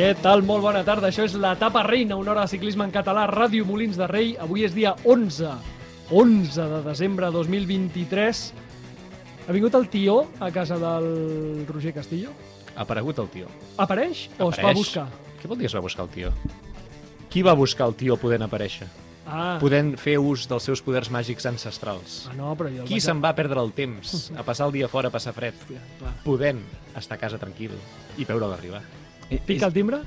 Què tal? Molt bona tarda. Això és l'etapa reina, una hora de ciclisme en català, Ràdio Molins de Rei. Avui és dia 11, 11 de desembre de 2023. Ha vingut el tió a casa del Roger Castillo? Ha aparegut el tio. Apareix o es va a Apareix. buscar? Què vol dir es va buscar el tio? Qui va buscar el tio podent aparèixer? Ah, Podent fer ús dels seus poders màgics ancestrals? ah no, però jo Qui vaig se'n va perdre el temps a passar el dia fora a passar fred? Clar. Podent estar a casa tranquil i veure'l arribar. Pica el timbre?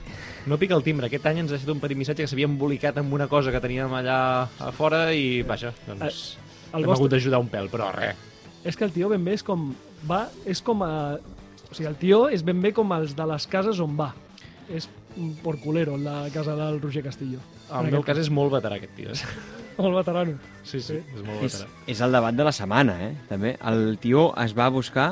No pica el timbre. Aquest any ens ha estat un petit missatge que s'havia embolicat amb una cosa que teníem allà a fora i, vaja, doncs... El Hem vostre... hagut d'ajudar un pèl, però res. És que el tio ben bé és com... Va, és com a... O sigui, el tio és ben bé com els de les cases on va. És un porculero, la casa del Roger Castillo. En el meu cas és molt veterà, aquest tio. Molt veterano. Sí, sí, és molt És, veterà. és el debat de la setmana, eh? També. El tio es va a buscar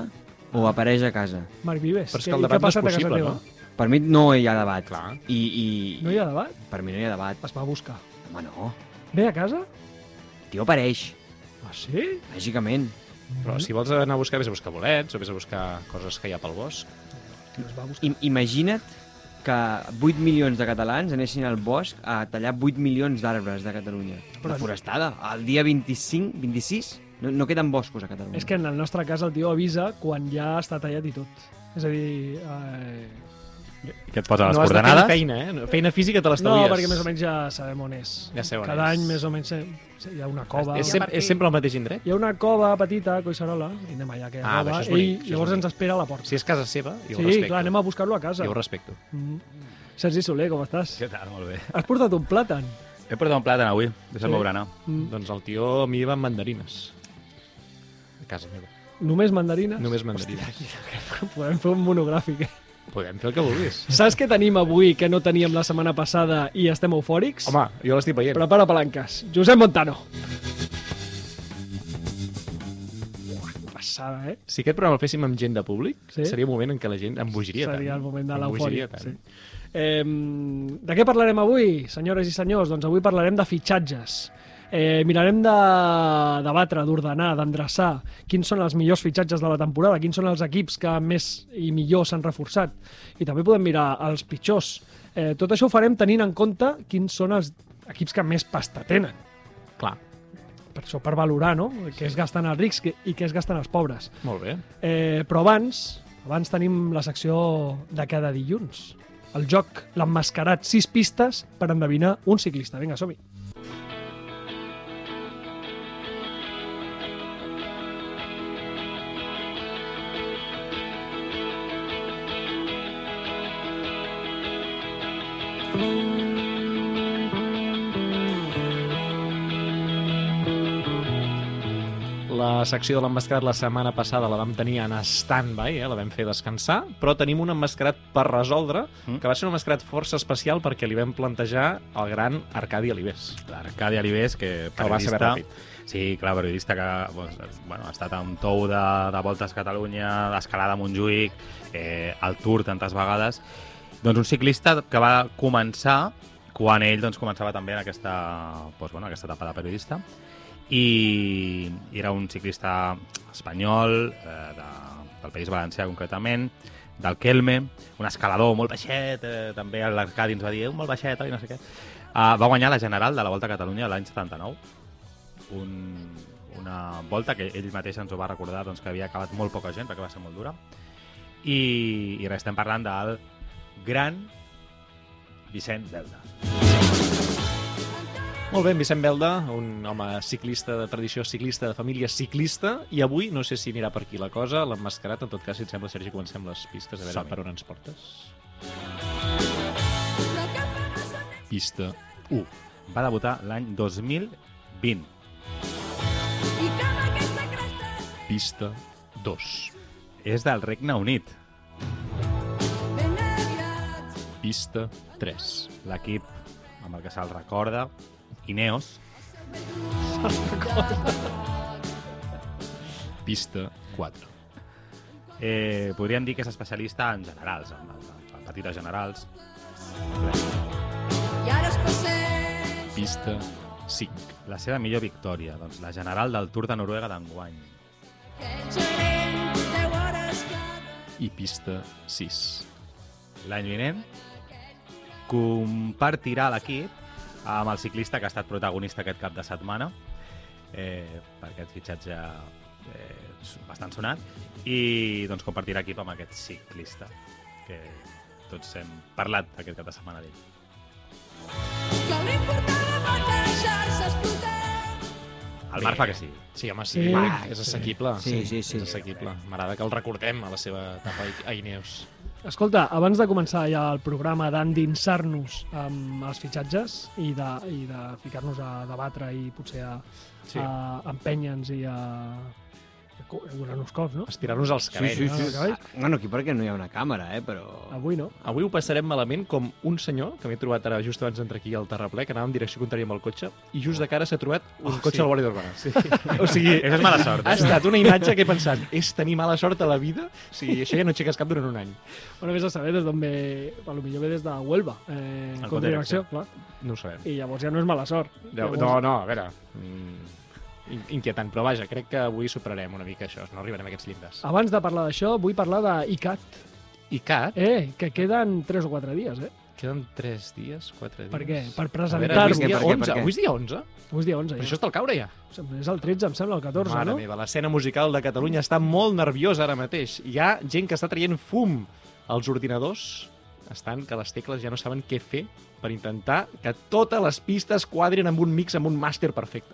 o apareix a casa? Marc Vives, Però és què, que el què debat no és passat a casa possible, teva? no? Per mi no hi ha debat. Clar. I, i No hi ha debat? per mi no hi ha debat. Es va a buscar. Home, no. Ve a casa? El tio apareix, Ah, sí? màgicament. Però si vols anar a buscar, vés a buscar bolets o vés a buscar coses que hi ha pel bosc. Es va buscar. I, imagina't que 8 milions de catalans anessin al bosc a tallar 8 milions d'arbres de Catalunya. Però- La forestada. El dia 25, 26, no, no queden boscos a Catalunya. És que en el nostre cas el tio avisa quan ja està tallat i tot. És a dir... Eh... Que et posa les no has de fer coordenades. feina, eh? No, Feina física te No, l'estalvies. perquè més o menys ja sabem on és. Ja sé on Cada és. any més o menys hi ha una cova. És, sem és sempre al mateix indret? Hi ha una cova petita a Collserola, i anem allà, que Ah, cova, és bonic, i llavors bonic. ens espera a la porta. Si és casa seva, jo ho sí, respecto. clar, anem a buscar-lo a casa. Jo ho respecto. Mm. Sergi Soler, com estàs? Què tal? Molt bé. Has portat un plàtan? He portat un plàtan avui, Sí. de Sant Maurana. Mm. Doncs el tio a mi va amb mandarines. A casa meva. Només mandarines? Només mandarines. Podem fer un monogràfic. eh? Podem fer el que vulguis. Saps què tenim avui que no teníem la setmana passada i estem eufòrics? Home, jo l'estic veient. Prepara palanques. Josep Montano. Passada, eh? Si aquest programa el féssim amb gent de públic, Sí. seria un moment en què la gent embogiria tant. Seria el moment de l'eufòria. Sí. Eh, de què parlarem avui, senyores i senyors? Doncs avui parlarem de fitxatges. Eh, mirarem de debatre, d'ordenar, d'endreçar quins són els millors fitxatges de la temporada, quins són els equips que més i millor s'han reforçat. I també podem mirar els pitjors. Eh, tot això ho farem tenint en compte quins són els equips que més pasta tenen. Clar, Per això, per valorar, no? Què es gasten els rics i què es gasten els pobres. molt bé. Eh, però abans, abans tenim la secció de cada dilluns. El joc, l'emmascarat, sis pistes per endevinar un ciclista. Vinga, som-hi. La secció de l'emmascarat la setmana passada la vam tenir en stand-by, eh? la vam fer descansar, però tenim un emmascarat per resoldre, Mm. que va ser un emmascarat força especial perquè li vam plantejar al gran Arcadi Alibés. L'Arcadi Alibés, que Que el va saber periodista... ràpid. Sí, clar, periodista que doncs, bueno, ha estat amb tou de, de Voltes Catalunya, d'escalada a Montjuïc, eh, al Tour tantes vegades. Doncs un ciclista que va començar quan ell doncs, començava també en aquesta, doncs, bueno, aquesta etapa de periodista i, era un ciclista espanyol eh, de, del País Valencià concretament del Kelme, un escalador molt baixet, eh, també l'Arcadi ens va dir "Eh, molt baixet i no sé què. Uh, va guanyar la General de la Volta a Catalunya l'any 79, un, una volta que ell mateix ens ho va recordar doncs, que havia acabat molt poca gent perquè va ser molt dura i, i res, estem parlant del gran Vicent Belda. Molt bé, en Vicent Belda, un home ciclista de tradició ciclista, de família ciclista, i avui no sé si anirà per aquí la cosa, l'emmascarat, en tot cas, si et sembla, Sergi, comencem les pistes, a veure per on ens portes. Pista 1. Va debutar l'any 2020. Pista 2. És del Regne Unit. Pista 3. L'equip amb el que se'l recorda, Ineos, Pista 4. eh, podríem dir que és especialista en generals, en, en, en petites generals. Pista 5. La seva millor victòria, doncs la general del Tour de Noruega d'enguany. I pista 6. L'any vinent, compartirà l'equip amb el ciclista que ha estat protagonista aquest cap de setmana eh, per aquest fitxatge eh, bastant sonat i doncs compartirà equip amb aquest ciclista que tots hem parlat aquest cap de setmana d'ell. El Marc fa que sí. Sí, home, sí. Sí. Va, és assequible. Sí, sí, sí. És assequible. M'agrada que el recordem a la seva etapa a Ineos. Escolta, abans de començar ja el programa d'endinsar-nos amb els fitxatges i de, i de ficar-nos a debatre i potser a, Sí. a empènyer-nos i a, donar-nos cops, no? Estirar-nos els cabells. sí, sí. cabells. Bueno, aquí perquè no hi ha una càmera, eh, però... Avui no. Avui ho passarem malament com un senyor, que m'he trobat ara just abans d'entrar aquí al terraplè, que anava en direcció contrària amb el cotxe, i just de cara s'ha trobat un Oh, cotxe sí. al Guàrdia d'Urbana. Sí. o sigui, Això és mala sort. ha Eh? estat una imatge que he pensat, és tenir mala sort a la vida? O sigui, això ja no aixeques cap durant un any. Bueno, vés a saber des d'on ve... A lo millor ve des de Huelva, eh, En contra direcció, clar. No ho sabem. I llavors ja no és mala sort. No, Llavors, no, no, a veure... Mm, inquietant, però vaja, crec que avui superarem una mica això, no arribarem a aquests llindars. Abans de parlar d'això, vull parlar d'ICAT. I Cat, Eh, que queden 3 o 4 dies, eh? queden 3 dies, 4 dies... Per què? Per presentar-vos. avui és dia Per què, per 11, què? avui és dia 11? Avui és dia 11, Però ja. això està al caure ja. És el 13, em sembla, el 14, Mare no? meva, l'escena musical de Catalunya està molt nerviosa ara mateix. Hi ha gent que està traient fum. Els ordinadors estan que les tecles ja no saben què fer per intentar que totes les pistes quadrin amb un mix, amb un màster perfecte.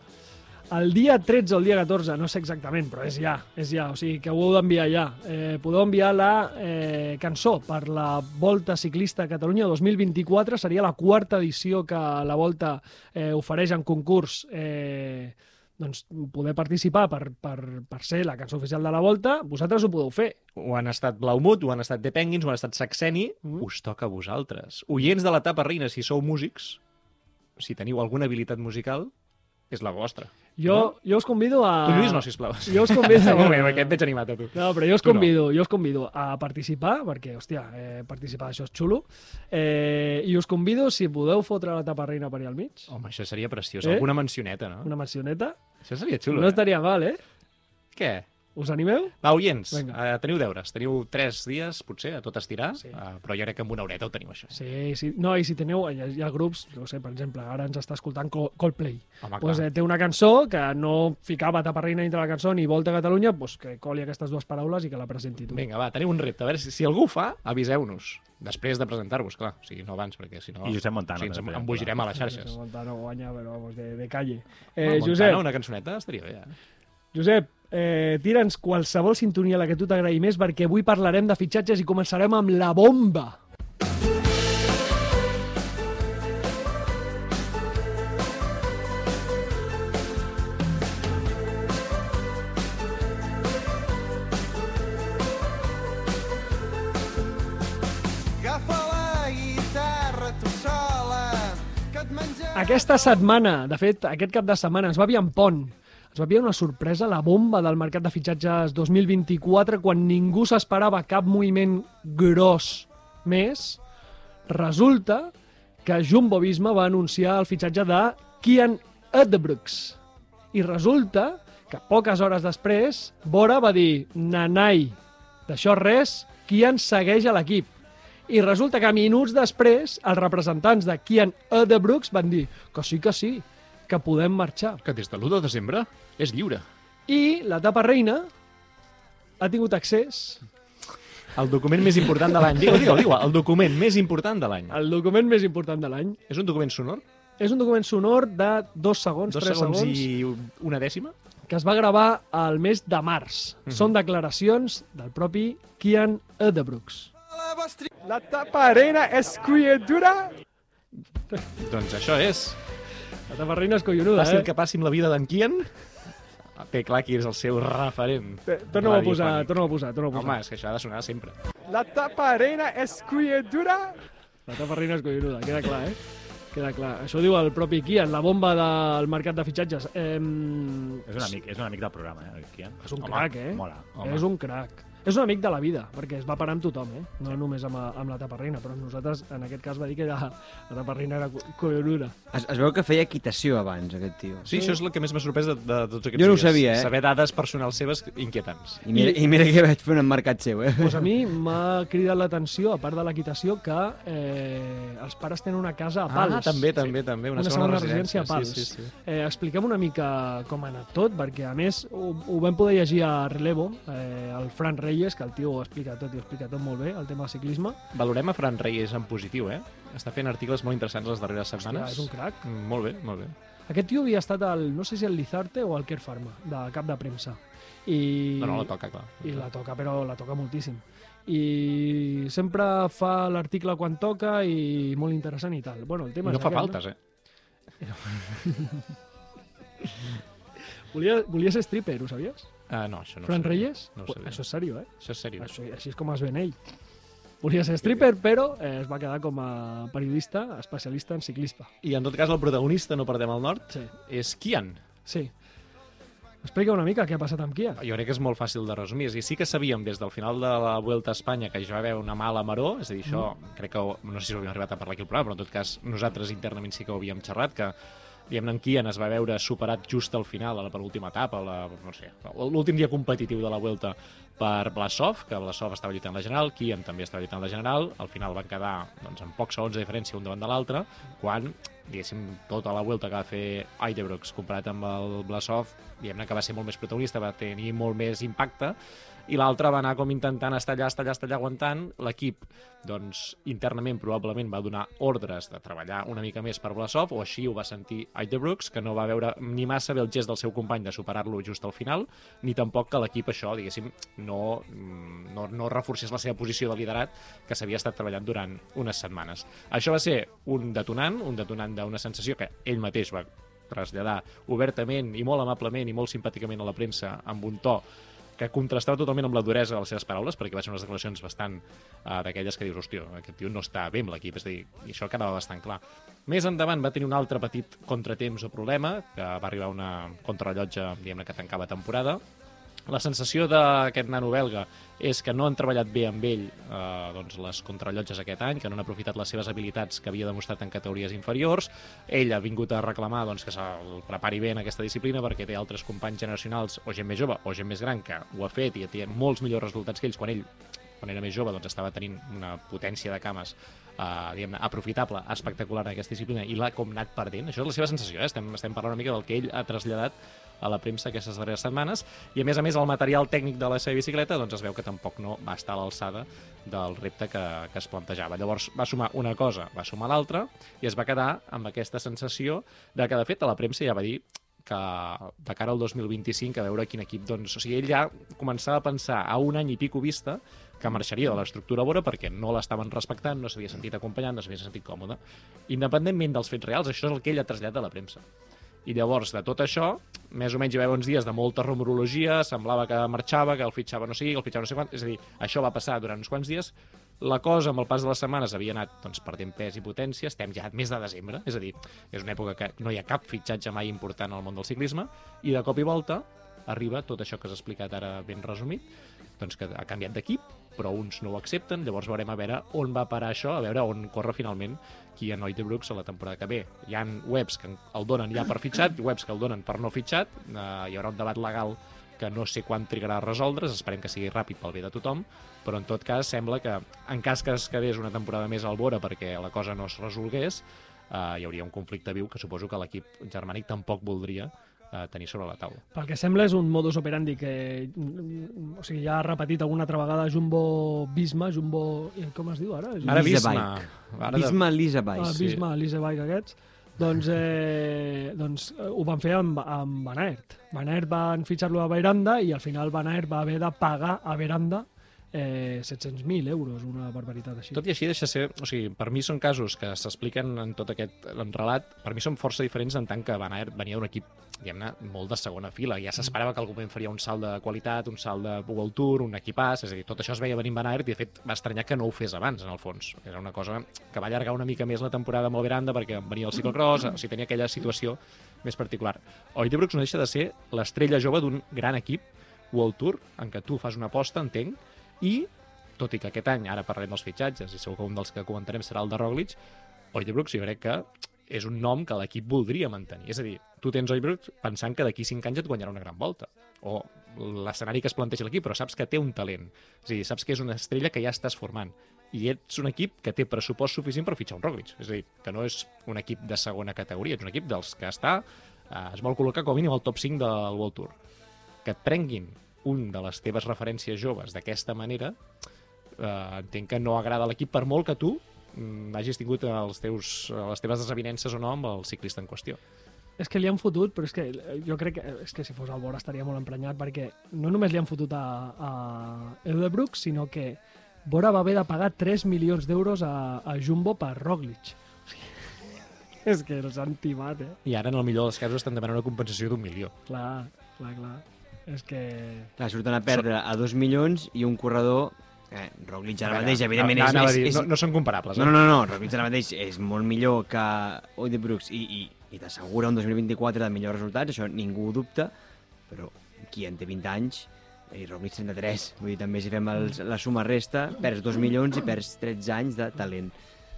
El dia 13 o el dia 14, no sé exactament, però és ja, és ja, o sigui que ho heu d'enviar ja. Eh, podeu enviar la eh, cançó per la Volta Ciclista a Catalunya 2024, seria la quarta edició que la Volta eh, ofereix en concurs eh, doncs, poder participar per, per, per ser la cançó oficial de la Volta, vosaltres ho podeu fer. Ho han estat Blaumut, ho han estat The Penguins, ho han estat Saxeni, Mm. us toca a vosaltres. Oients de l'etapa reina, si sou músics, si teniu alguna habilitat musical, és la vostra. Jo, jo us convido a... Tu, Lluís, no, sisplau. Jo us convido... Un moment, que et veig animat a tu. No, però jo us Tu no. convido, jo us convido a participar, perquè, hòstia, eh, participar això és xulo, eh, i us convido, si podeu fotre la tapa reina per allà al mig, Home, això seria preciós. Eh? Alguna mencioneta, no? una mencioneta, Això seria xulo, no eh? estaria mal, eh? Què? Us animeu? Va, oients, Vinga. uh, teniu deures. Teniu tres dies, potser, a tot estirar, Sí. uh, però jo crec que amb una horeta ho teniu, això. Sí, sí. No, i si teniu, hi ha, hi ha grups, no sé, per exemple, ara ens està escoltant Col- Coldplay, Home, pues, eh, té una cançó que no ficava tapa reina dintre la cançó ni Volta a Catalunya, pues, que coli aquestes dues paraules i que la presenti tu. Vinga, va, teniu un repte. A veure, si, si algú fa, aviseu-nos. Després de presentar-vos, clar. O sigui, no abans, perquè si no... I Josep Montano, O sigui, ens també, embogirem a les Sí, xarxes. Montano guanya, però vamos, de, de calle. Eh, Eh, Montano, Josep, una cançoneta estaria bé, eh? Josep, eh, tira'ns qualsevol sintonia la que tu t'agradi més perquè avui parlarem de fitxatges i començarem amb la bomba. Aquesta setmana, de fet, aquest cap de setmana, ens va aviar en pont. Ens va aviar una sorpresa, la bomba del mercat de fitxatges 2024, quan ningú s'esperava cap moviment gros més. Resulta que Jumbo Visma va anunciar el fitxatge de Kian Edbrooks. I resulta que poques hores després, Bora va dir Nanai, d'això res, Kian segueix a l'equip. I resulta que minuts després, els representants de Kian Edebrooks van dir que sí, que sí, que podem marxar. Que des de l'1 de desembre és lliure. I l'etapa reina ha tingut accés El document més important de l'any. Digue-ho, digue-ho, digue El document més important de l'any. al document més important de l'any. És un document sonor? És un document sonor de dos segons, Dos tres segons, segons, i una dècima? que es va gravar al mes de març. Mhm. Són declaracions del propi Kian Edebrooks. La tapa arena és criatura. Doncs això és. La tapa reina és collonuda, Fàcil eh? que passi amb la vida d'en Kian. Té clar qui és el seu referent. Torna-ho a posar, torna-ho a posar, torna-ho a posar. Home, és que això ha de sonar sempre. La tapa arena és criatura. La tapa reina és collonuda, queda clar, eh? Queda clar. Això ho diu el propi Kian, la bomba del mercat de fitxatges. Eh, És un amic, és un amic del programa, eh, el Kian. És un Home, crac, eh? Mola. Home. És un crac. És un amic de la vida, perquè es va parar amb tothom, eh? no només amb, amb la taparrina, però nosaltres, en aquest cas, va dir que la, la taparrina era co- collonura. Es, es veu que feia equitació abans, aquest tio. Sí, això és el que més m'ha sorprès de, de tots aquests Jo no ho dies. sabia, eh? Saber dades personals seves inquietants. I mira, i mira que vaig fer un emmarcat seu, eh? Pues a mi m'ha cridat l'atenció, a part de l'equitació, que eh, els pares tenen una casa a Pals. Ah, també, també, també. Una, Una segona residència a Pals. Sí, sí, sí. Eh, expliquem una mica com ha anat tot, perquè a més ho, ho vam poder llegir a Relevo, eh, el Fran Reyes, que el tio ho explica tot i ho explica tot molt bé, el tema del ciclisme. Valorem a Fran Reyes en positiu, eh? Està fent articles molt interessants les darreres Hòstia, setmanes. és un crac. Mm, Molt bé, molt bé. Aquest tio havia estat al, no sé si al Lizarte o al Care Pharma, de cap de premsa. I, No, no, la toca, clar. I la toca, però la toca moltíssim. I sempre fa l'article quan toca i molt interessant i tal. Bueno, el tema no és fa aquest, faltes, eh? Volia, volia ser stripper, ho sabies? Uh, no, això no Fran sabia. Reyes? No Pues això és seriós, eh? Això és seriós. Això, així és com es ven ell. Volia ser stripper, però eh, es va quedar com a periodista especialista en ciclista. I en tot cas el protagonista, no perdem el nord, Sí, és Kian. sí. Explica una mica què ha passat amb Kia. Jo crec que és molt fàcil de resumir. I sí que sabíem des del final de la Vuelta a Espanya que hi va haver una mala maró, és a dir, això crec que, ho- no sé si ho havíem arribat a parlar aquí al programa, però en tot cas nosaltres internament sí que ho havíem xerrat, que diguem-ne, en Kian es va veure superat just al final, a la penúltima etapa, la, no sé, l'últim dia competitiu de la Vuelta per Blasov, que Blasov estava lluitant la general, Kian també estava lluitant la general, al final van quedar doncs, amb pocs segons de diferència un davant de l'altre, quan, diguéssim, tota la Vuelta que va fer Eidebrooks comparat amb el Blasov, diguem-ne que va ser molt més protagonista, va tenir molt més impacte, i l'altre va anar com intentant estar allà, estar allà, estar allà aguantant. L'equip, doncs, internament probablement va donar ordres de treballar una mica més per Blasov, o així ho va sentir Eidebrooks, que no va veure ni massa bé el gest del seu company de superar-lo just al final, ni tampoc que l'equip això, diguéssim, no, mm, no, no reforcés la seva posició de liderat que s'havia estat treballant durant unes setmanes. Això va ser un detonant, un detonant d'una sensació que ell mateix va traslladar obertament i molt amablement i molt simpàticament a la premsa amb un to que contrastava totalment amb la duresa de les seves paraules, perquè va ser unes declaracions bastant uh, d'aquelles que dius, hòstia, aquest tio no està bé amb l'equip, és a dir, i això quedava bastant clar. Més endavant va tenir un altre petit contratemps o problema, que va arribar una contrarrellotge, diguem-ne, que tancava temporada, la sensació d'aquest nano belga és que no han treballat bé amb ell eh, doncs les contrarrellotges aquest any, que no han aprofitat les seves habilitats que havia demostrat en categories inferiors. Ell ha vingut a reclamar doncs, que se'l prepari bé en aquesta disciplina perquè té altres companys generacionals o gent més jove o gent més gran que ho ha fet i té molts millors resultats que ells quan ell quan era més jove doncs, estava tenint una potència de cames uh, diguem-ne, aprofitable, espectacular en aquesta disciplina i l'ha com anat perdent. Això és la seva sensació, eh? estem, estem parlant una mica del que ell ha traslladat a la premsa aquestes darreres setmanes i a més a més el material tècnic de la seva bicicleta doncs es veu que tampoc no va estar a l'alçada del repte que, que es plantejava. Llavors va sumar una cosa, va sumar l'altra i es va quedar amb aquesta sensació de que de fet a la premsa ja va dir que de cara al 2025 a veure quin equip doncs... O sigui, ell ja començava a pensar a un any i pico vista que marxaria de l'estructura Bora perquè no l'estaven respectant, no s'havia sentit acompanyant, no s'havia sentit còmode. Independentment dels fets reals, això és el que ell ha traslladat a la premsa. I llavors, de tot això, més o menys hi va haver uns dies de molta rumorologia, semblava que marxava, que el fitxava no sé qui, que el fitxava no sé quant, és a dir, això va passar durant uns quants dies, la cosa amb el pas de les setmanes havia anat doncs, perdent pes i potència, estem ja mes de desembre, és a dir, és una època que no hi ha cap fitxatge mai important al món del ciclisme, i de cop i volta arriba tot això que has explicat ara ben resumit, doncs que ha canviat d'equip, però uns no ho accepten, llavors veurem a veure on va parar això, a veure on corre finalment qui a Noite Brooks a la temporada que ve. Hi han webs que el donen ja per fitxat, webs que el donen per no fitxat, eh, hi haurà un debat legal que no sé quan trigarà a resoldre's, esperem que sigui ràpid pel bé de tothom, però en tot cas sembla que en cas que es quedés una temporada més al vora perquè la cosa no es resolgués, eh, hi hauria un conflicte viu que suposo que l'equip germànic tampoc voldria eh, tenir sobre la taula. Pel que sembla és un modus operandi que o sigui, ja ha repetit alguna altra vegada Jumbo Visma, Jumbo... eh, com es diu ara? Ara. Bike. Ara de- Bisma Lisa Ah, Elise Bike aquests. Doncs, eh, doncs eh, ho van fer amb, amb Van Aert. Van Aert van fitxar-lo a Veranda i al final Van Aert va haver de pagar a Veranda eh, 700.000 euros, una barbaritat així. Tot i així deixa ser... O sigui, per mi són casos que s'expliquen en tot aquest relat, per mi són força diferents en tant que Van Aert venia d'un equip diguem-ne, molt de segona fila. Ja s'esperava que algú moment faria un salt de qualitat, un salt de World Tour, un equipàs, és a dir, tot això es veia venint Van Aert i de fet va estranyar que no ho fes abans, en el fons. Era una cosa que va allargar una mica més la temporada amb el Veranda perquè venia el ciclocross, o sigui, tenia aquella situació més particular. Oitebrooks no deixa de ser l'estrella jove d'un gran equip World Tour, en què tu fas una aposta, entenc, I, tot i que aquest any, ara parlarem dels fitxatges, i segur que un dels que comentarem serà el de Roglic, Oidebrooks jo crec que és un nom que l'equip voldria mantenir. És a dir, tu tens Oidebrooks pensant que d'aquí 5 anys et guanyarà una gran volta. O l'escenari que es planteja l'equip, però saps que té un talent. És a dir, saps que és una estrella que ja estàs formant. I ets un equip que té pressupost suficient per fitxar un Roglic. És a dir, que no és un equip de segona categoria, ets un equip dels que està, eh, es vol col·locar com a mínim al top 5 del World Tour. Que et prenguin un de les teves referències joves d'aquesta manera, eh, entenc que no agrada a l'equip per molt que tu mm, hagis tingut els teus, les teves desavinences o no amb el ciclista en qüestió. És que li han fotut, però és que eh, jo crec que, és que si fos el Bora estaria molt emprenyat perquè no només li han fotut a, a Eldebrooks, sinó que Bora va haver de pagar 3 milions d'euros a, a Jumbo per Roglic. O sigui, és que els han timat, eh? I ara, en el millor dels casos, estan demanant una compensació d'un milió. Clar, clar, clar. És que... Clar, surten a perdre a 2 milions i un corredor... Eh, Roglic ara mateix, No, evidentment, no, és, és, és, no, no són comparables. Eh? No, no, no, Roglic ara mateix és molt millor que Oidebrooks i, i, i t'assegura un 2024 de millors resultats, això ningú ho dubta, però qui en té 20 anys i Roglic 33, vull dir, també si fem els, la suma resta, perds 2 milions i perds 13 anys de talent.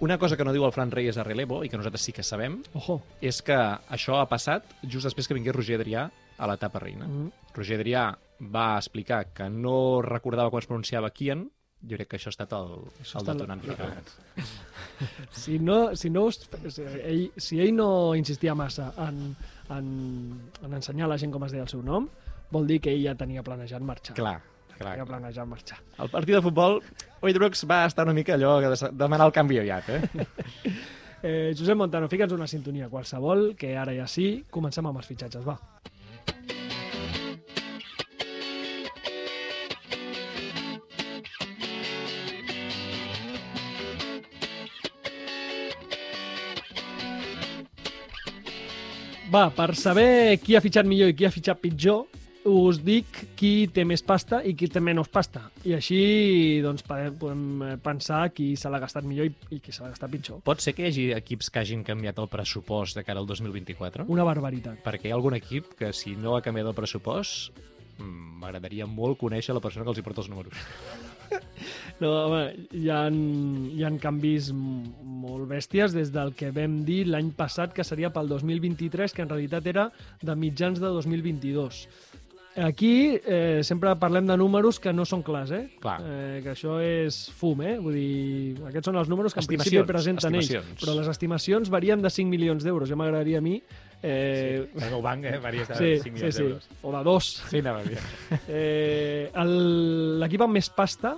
Una cosa que no diu el Fran Reyes a Relevo, i que nosaltres sí que sabem, Ojo. és que això ha passat just després que vingués Roger Adrià a l'etapa reina. Mm. Roger Adrià va explicar que no recordava com es pronunciava Kian, jo crec que això ha estat el, Això el detonant la-. Si, no, si, no us, si, ell, si ell no insistia massa en, en, en ensenyar a la gent com es deia el seu nom, vol dir que ell ja tenia planejat marxar. Clar, clar. Tenia planejat marxar. El partit de futbol, Oidbrooks va estar una mica allò de demanar el canvi aviat, eh? Eh, Josep Montano, fica'ns una sintonia qualsevol, que ara ja sí, comencem amb els fitxatges, va. Va, per saber qui ha fitxat millor i qui ha fitxat pitjor, us dic qui té més pasta i qui té menys pasta. I així doncs, podem, eh, pensar qui se l'ha gastat millor i, i qui se l'ha gastat pitjor. Pot ser que hi hagi equips que hagin canviat el pressupost de cara al 2024? Una barbaritat. Perquè hi ha algun equip que si no ha canviat el pressupost mm, m'agradaria molt conèixer la persona que els hi porta els números. No, home, hi ha, hi ha canvis molt bèsties des del que vam dir l'any passat que seria pel 2023, que en realitat era de mitjans de 2022. Aquí eh, sempre parlem de números que no són clars, eh? Clar. Eh, que això és fum, eh? Vull dir, aquests són els números que en principi presenten ells. Però les estimacions varien de 5 milions d'euros. Ja m'agradaria a mi... Eh, El meu banc, eh, varia de sí, 5 sí, milions sí, d'euros. o de dos. Sí, anava a dir. Eh, el- L'equip amb més pasta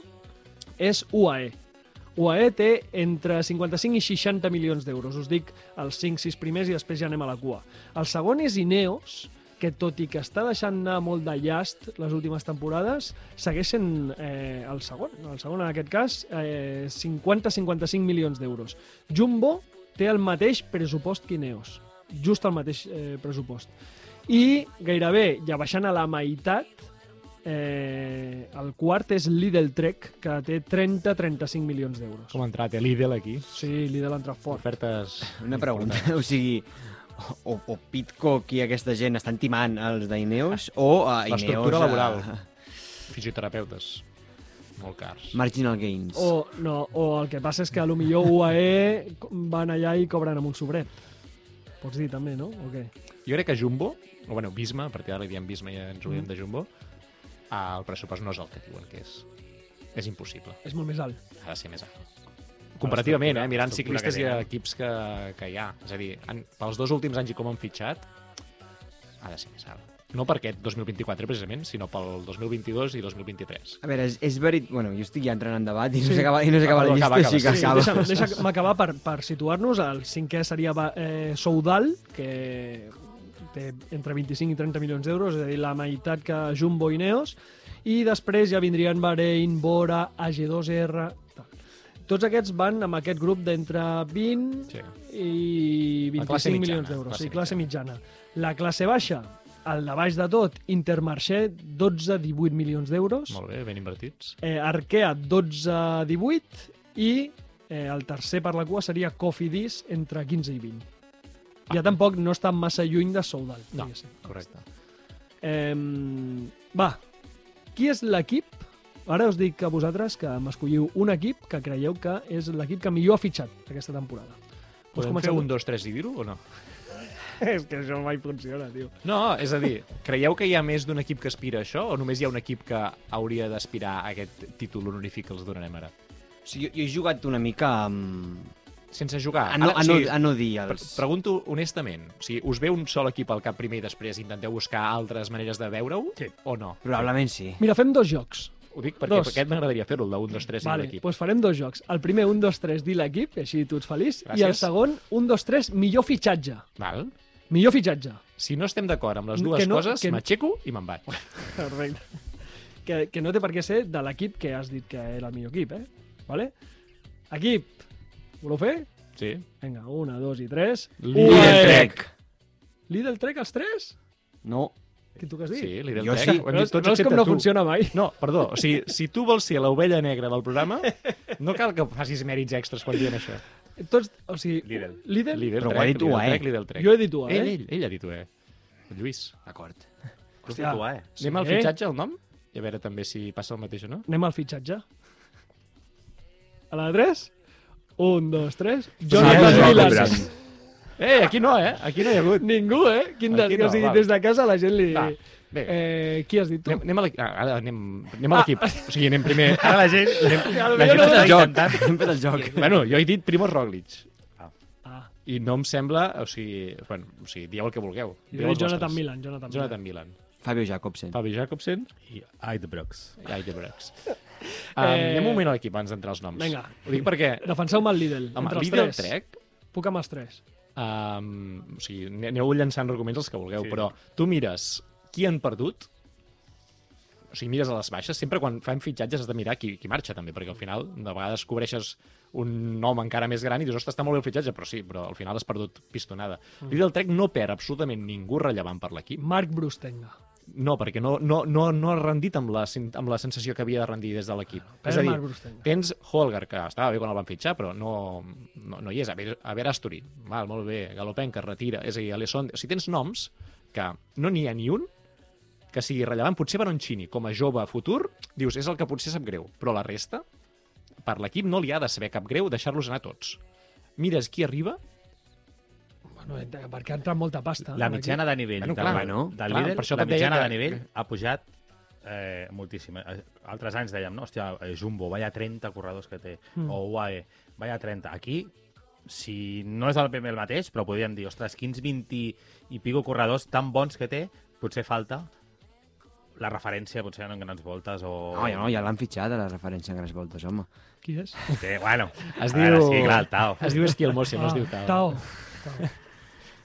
és UAE. UAE té entre 55 i 60 milions d'euros. Us dic els 5-6 primers i després ja anem a la cua. El segon és Ineos, que tot i que està deixant anar molt de llast les últimes temporades, segueix sent eh, el segon. El segon, en aquest cas, eh, 50-55 milions d'euros. Jumbo té el mateix pressupost que Ineos. Just el mateix eh, pressupost. I gairebé, ja baixant a la meitat, eh, el quart és Lidl Trek, que té 30-35 milions d'euros. Com ha entrat eh, Lidl aquí? Sí, Lidl ha entrat fort. Ofertes... Una pregunta, o sigui, o, o Pitcock i aquesta gent estan timant els d'Ineos o a Ineos... L'estructura laboral. A... Fisioterapeutes. Molt cars. Marginal gains. O, no, o el que passa és que a lo millor UAE van allà i cobren amb un sobret. Pots dir també, no? O què? Jo crec que Jumbo, o bueno, Bisma, a partir d'ara li diem Bisma i ens Mm. oblidem de Jumbo, ah, el pressupost no és el que diuen que és. És impossible. És molt més alt. Ha de ser més alt. Comparativament, eh? Mirant ciclistes i equips que, que hi ha. És a dir, en, pels dos últims anys i com han fitxat, ha de ser més alt. No per aquest 2024, precisament, sinó pel 2022 i 2023. A veure, és, és verit... Bueno, jo estic ja entrant en debat i no Sí. s'acaba i no s'acaba la Acaba, llista, acaba, així que sí, acaba. deixa'm, deixa'm acabar per, per situar-nos. El cinquè seria eh, Soudal, que té entre 25 i 30 milions d'euros, és a dir, la meitat que Jumbo i Neos, i després ja vindrien Bahrein, Bora, AG2R... Tal. Tots aquests van amb aquest grup d'entre 20 Sí. i La classe 25 mitjana, milions d'euros. Sí, classe mitjana. La classe baixa, el de baix de tot, Intermarché, 12-18 milions d'euros. Molt bé, ben invertits. Eh, Arkea, 12-18 i eh, el tercer per la cua seria Cofidis entre 15 i 20. Ja tampoc no està massa lluny de Soudal. No. diguéssim. Correcte. Eh, va, qui és l'equip, Ara us dic a vosaltres que m'escolliu un equip que creieu que és l'equip que millor ha fitxat aquesta temporada. Podem fer un, dos, tres i dir-ho o no? és que això mai funciona, tio. No, és a dir, creieu que hi ha més d'un equip que aspira a això o només hi ha un equip que hauria d'aspirar a aquest títol honorífic que els donarem ara? O sigui, jo, jo he jugat una mica amb... Sense jugar. A no, Ara, a no, o sigui, a no dir pre- els... Pregunto honestament, o sigui, us ve un sol equip al cap primer i després intenteu buscar altres maneres de veure-ho Sí. o no? Probablement sí. Mira, fem dos jocs. Ho dic perquè Dos. aquest m'agradaria fer-ho, el de 1, 2, 3 Vale, i l'equip. doncs farem dos jocs. El primer, un, dos, tres, dir l'equip, així tu ets feliç. I el Gràcies. segon, un, dos, tres, millor fitxatge. Val? Millor fitxatge. Si no estem d'acord amb les Que dues no- coses, que- m'aixeco i me'n vaig. Perfecte. Que, que no té per què ser de l'equip que has dit que era el millor equip, eh? Vale? Equip, voleu fer? Sí. Vinga, una, dos i tres. Lidl! Trek. Lidl Trek, els tres? No. Què tu que has dit? Sí, Lidl Jo Trek. sí. Ho hem No, dit tots no és com no tu. funciona mai. No, perdó, o sigui, si tu vols ser l'ovella negra del programa, no cal que facis mèrits extras quan dient això. Tots, o sigui, Lidl. Lidl, Lidl Però ho ha dit tu, Lidl eh? Trek, Lidl Trek. jo he dit tu, eh? Ell, ell, ell ha dit tu, eh? Lluís. D'acord. Hòstia. Tu, eh? Anem al Sí. fitxatge, el nom? I a veure també si passa el mateix o no. Anem al fitxatge. A la de tres? Un, dos, tres. Sí, Jonathan sí, Milan. sí. Eh, aquí no, eh? Aquí no hi ha hagut. Ningú, eh? Quin de, Aquí que, no, o sigui, des de casa la gent li... Va, bé. Eh, qui has dit tu? Anem, anem a l'equip. Ah, ara anem, anem a l'equip. O sigui, anem primer... Ara la gent... A lo La gent no- està El joc. Hem fet el joc. Bueno, jo he dit Primoz Roglic. Ah, I no em sembla... O sigui, bueno, o sigui dieu el que vulgueu. jo he els dit Jonathan. Milan. Jonathan, Jonathan Milan. Fabio Jacobsen. Fabi Jacobsen I Aidebrox. i Aidebrooks. Um, Eh, anem un moment a l'equip abans d'entrar als noms. Vinga. Ho dic perquè... Defenseu-me el Lidl. Home, entre els Lidl tres. Trek Puc amb els tres. Um, o sigui, ane- aneu llançant arguments els que vulgueu, sí. però tu mires qui han perdut, o sigui, mires a les baixes, sempre quan fem fitxatges has de mirar qui, qui marxa també, perquè al final de vegades cobreixes un nom encara més gran i dius, ostres, està molt bé el fitxatge, però sí, però al final has perdut pistonada. Mm. Lidl Trek no perd absolutament ningú rellevant per l'equip. Marc Brustenga. No, perquè no, no, no, no ha rendit amb la, amb la sensació que havia de rendir des de l'equip. Perd És a dir, Brustenga. Tens Holger, que estava bé quan el van fitxar, però no, no, no hi és. A veure, a veure Asturi, val, molt bé. Galopen, que es retira. És a dir, Alesson... O sigui, tens noms que no n'hi ha ni un que sigui rellevant. Potser Baroncini, com a jove futur, dius, és el que potser sap greu. Però la resta, per l'equip no li ha de saber cap greu deixar-los anar tots. Mires qui arriba, Bueno, eh, perquè ha entrat molta pasta. La en mitjana de nivell Bueno, del, clar, bueno, del clar, líder, per això la mitjana que- de nivell ha pujat eh, moltíssim. Eh, Altres anys dèiem, no, hòstia, eh, Jumbo, vaya 30 corredors que té, Mm. o UAE, vaya 30. Aquí, si no és el primer el mateix, però podríem dir, ostres, quins 20 i pico corredors tan bons que té, potser falta la referència, potser en grans voltes o... No, ja, no, ja l'han fitxat a la referència en grans voltes, home. Qui és? Sí, bueno, es diu... veure, sí, clar, el Tao. Es diu Esquiel Mosse, no es diu Ah, Tao. Tao.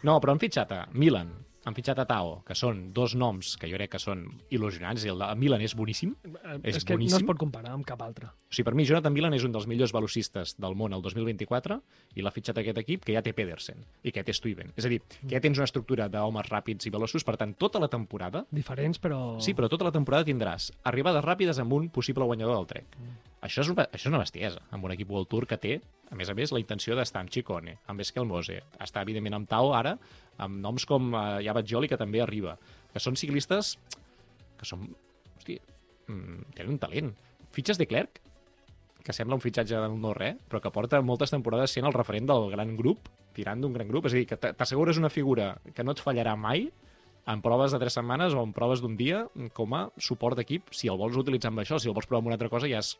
No, però han fitxat a Milan, han fitxat a Tao, que són dos noms que jo crec que són il·lusionants, i el de Milan és boníssim. Eh, És És que no es boníssim. pot comparar amb cap altre. O sigui, per mi, Jonathan Milan és un dels millors velocistes del món el 2024 i l'ha fitxat aquest equip que ja té Pedersen i que té Stuyven. És a dir, que ja tens una estructura d'homes ràpids i veloços, per tant, tota la temporada Diferents, però... Sí, però tota la temporada tindràs arribades ràpides amb un possible guanyador del trek. Això, és una, això és una bestiesa, amb un equip World Tour que té, a més a més, la intenció d'estar amb Chicone, amb Eskelmose, està evidentment amb Tao ara, amb noms com eh, Jabat Joli, que també arriba, que són ciclistes que són, hosti, mm, tenen un talent. Fitxes de Clerc, que sembla un fitxatge del no res, però que porta moltes temporades sent el referent del gran grup, tirant d'un gran grup, és a dir, que t'assegures una figura que no et fallarà mai, en proves de tres setmanes o en proves d'un dia com a suport d'equip, si el vols utilitzar amb això, si el vols provar amb una altra cosa ja és,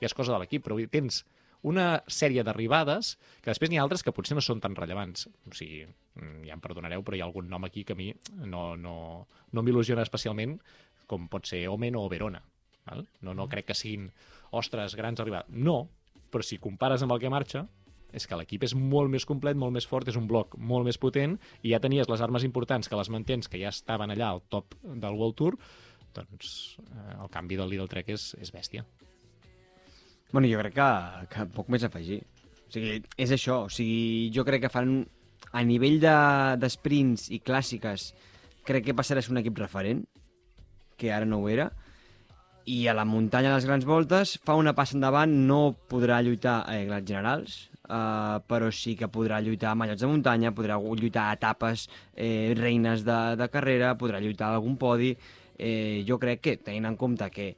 ja és cosa de l'equip, però tens una sèrie d'arribades que després n'hi ha altres que potser no són tan rellevants. O sigui, mm, ja em perdonareu, però hi ha algun nom aquí que a mi no, no, no m'il·lusiona especialment, com pot ser Omen o Verona. Val? No, no crec que siguin, ostres, grans arribades. No, però si compares amb el que marxa, és que l'equip és molt més complet, molt més fort, és un bloc molt més potent, i ja tenies les armes importants que les mantens, que ja estaven allà al top del World Tour, doncs eh, el canvi del Lidl Trek és, és bèstia. Bueno, jo crec que, que poc més afegir. O sigui, és això. O sigui, jo crec que fan... A nivell de- de, i clàssiques, crec que passarà a ser un equip referent, que ara no ho era. I a la muntanya de les grans voltes fa una passa endavant, no podrà lluitar a eh, generals, eh, però sí que podrà lluitar a mallots de muntanya, podrà lluitar a etapes eh, reines de, de carrera, podrà lluitar a algun podi. Eh, jo crec que, tenint en compte que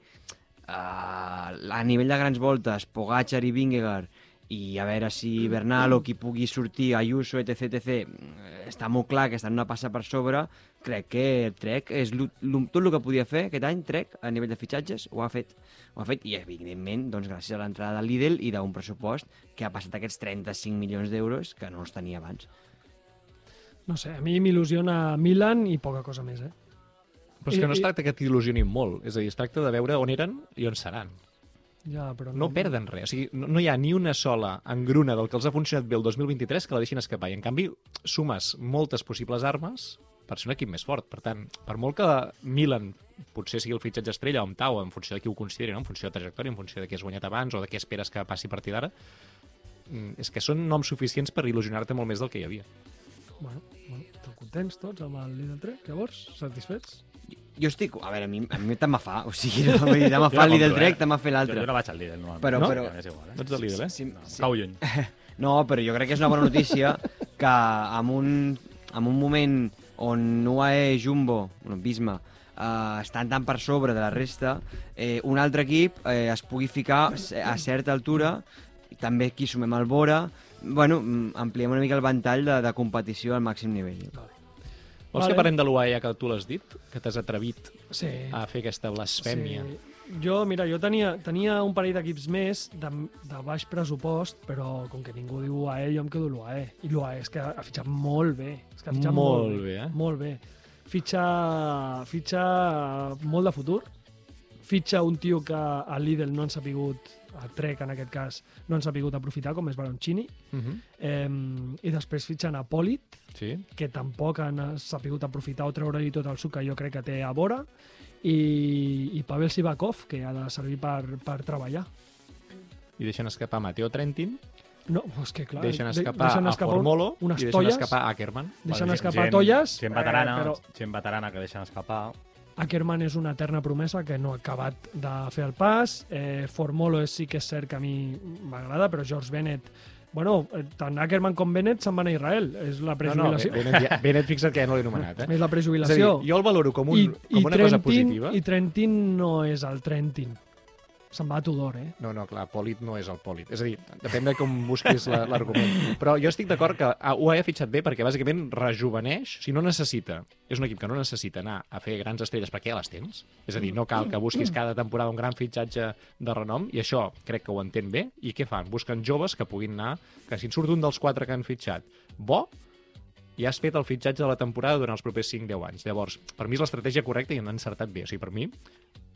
a nivell de grans voltes, Pogacar i Vingegaard, i a veure si Bernal o qui pugui sortir, Ayuso, etc, etc, eh, està molt clar que estan una passa per sobre, crec que Trek és tot el que podia fer aquest any, Trek, a nivell de fitxatges, ho ha fet. Ho ha fet, i evidentment, doncs, gràcies a l'entrada de Lidl i d'un pressupost que ha passat aquests 35 milions d'euros que no els tenia abans. No sé, a mi m'il·lusiona Milan i poca cosa més, eh? Però és que no es tracta que t'il·lusionin molt, és a dir, es tracta de veure on eren i on seran. Ja, però No perden res, o sigui, no, no hi ha ni una sola engruna del que els ha funcionat bé el 2023 que la deixin escapar, i en canvi sumes moltes possibles armes per ser un equip més fort. Per tant, per molt que Milan potser sigui el fitxatge estrella o amb Tau, en funció de qui ho consideri, no? en funció de trajectòria, en funció de què has guanyat abans o de què esperes que passi a partir d'ara, mm, és que són noms suficients per il·lusionar-te molt més del que hi havia. Bueno, bueno, estan contents tots amb el Lidl Trek, llavors? Satisfets? Jo estic... A veure, a mi, a mi tant me fa. O sigui, no, vull dir, tant me Jo fa el Lidl compro, Trek, eh? tant me fer Jo, l'altre. jo no vaig al Lidl, no. Però- no? però- És igual, eh? No ets de Lidl, eh? Sí, No, sí. cau lluny. No, però jo crec que és una bona notícia que en un, en un moment on UAE, Jumbo, bueno, Bisma, eh, estan tan per sobre de la resta, eh, un altre equip eh, es pugui ficar a certa altura, i també aquí sumem el Bora, bueno, mm, ampliem una mica el ventall de, de competició al màxim nivell. Vols Vale. que parlem de l'UAE, ja que tu l'has dit? Que t'has atrevit Sí. a fer aquesta blasfèmia. Sí. Jo, mira, jo tenia, tenia un parell d'equips més de, de baix pressupost, però com que ningú diu UAE, jo em quedo l'UAE. I l'UAE és que ha fitxat molt bé. És que ha fitxat Molt molt, bé, eh? Molt bé. Fitxa, fitxa molt de futur. Fitxa un tio que a Lidl no han sapigut, a Trek en aquest cas, no han sapigut aprofitar, com és Baroncini. Uh -huh. Eh, I després fitxen a Polit, Sí. que tampoc han sapigut aprofitar o treure-li tot el suc que jo crec que té a vora, i, i Pavel Sivakov, que ha de servir per, per treballar. I deixen escapar Matteo Trentin, No, és que clar... deixen de- escapar deixen a escapar Formolo unes i deixen tolles, escapar Ackerman. deixen escapar gent- tolles, Gent veterana, eh, però gent veterana que deixen escapar. Ackerman és una eterna promesa que no ha acabat de fer el pas. Eh, Formolo és, sí que és cert que a mi m'agrada, però George Bennett... Bueno, eh, tant Ackerman com Bennett se'n van a Israel. És la No, no, prejubilació. Bennett, ja- Bennett fixa't que ja no l'he anomenat. Eh? és la És a dir, prejubilació. jo el valoro com, un, I, com i una cosa Trentin, positiva. I Trentin no és el Trentin. Se'n va a Tudor, eh? No, no, clar, Polit no és el Polit. És a dir, depèn de com busquis la- l'argument. Però jo estic d'acord que a UAE ha fitxat bé perquè bàsicament rejuveneix, si no necessita, és un equip que no necessita anar a fer grans estrelles perquè ja les tens. És a dir, no cal que busquis cada temporada un gran fitxatge de renom, i això crec que ho entén bé. I què fan? Busquen joves que puguin anar, que si en surt un dels quatre que han fitxat bo, i has fet el fitxatge de la temporada durant els propers 5-10 anys. Llavors, per mi és l'estratègia correcta i han encertat bé. O sigui, per mi,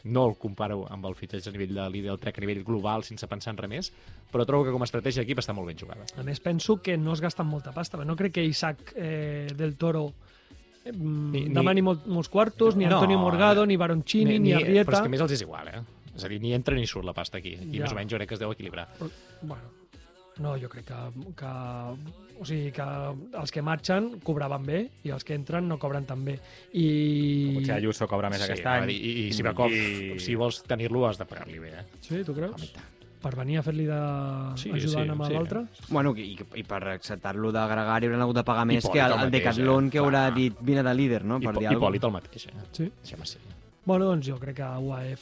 no el comparo amb el fitxatge a nivell de l'Ideal Trek a nivell global sense pensar en res més, però trobo que com a estratègia d'equip està molt ben jugada. A més, penso que no es gasten molta pasta. No crec que Isaac eh, del Toro eh, Ni- ni, demani mol, molts quartos, ni No, Antonio Morgado, ni Baroncini, ni, Arrieta. Però és que a més els és igual, eh? És a dir, ni entra ni surt la pasta aquí. I Ja. més o menys jo crec que es deu equilibrar. Bueno, no, jo crec que, que, o sigui, que els que marxen cobraven bé i els que entren no cobren tan bé. I... Potser Ayuso cobra més aquest anava a any. dir, I, i Sivakov, I- si vols tenir-lo, has de pagar-li bé, eh? Sí, tu Home, creus? i tant. Per venir a fer-li de... Sí, ajudant sí, amb sí. l'altre? Bueno, i, i per acceptar-lo de Gregari hauran hagut de pagar més Hipòlit que el, el el Decathlon eh? que haurà Clar. dit vine de líder, no? I, Per dir i alguna Pòlit el mateix, eh? Sí. Deixem ser. Bueno, doncs jo crec que UAE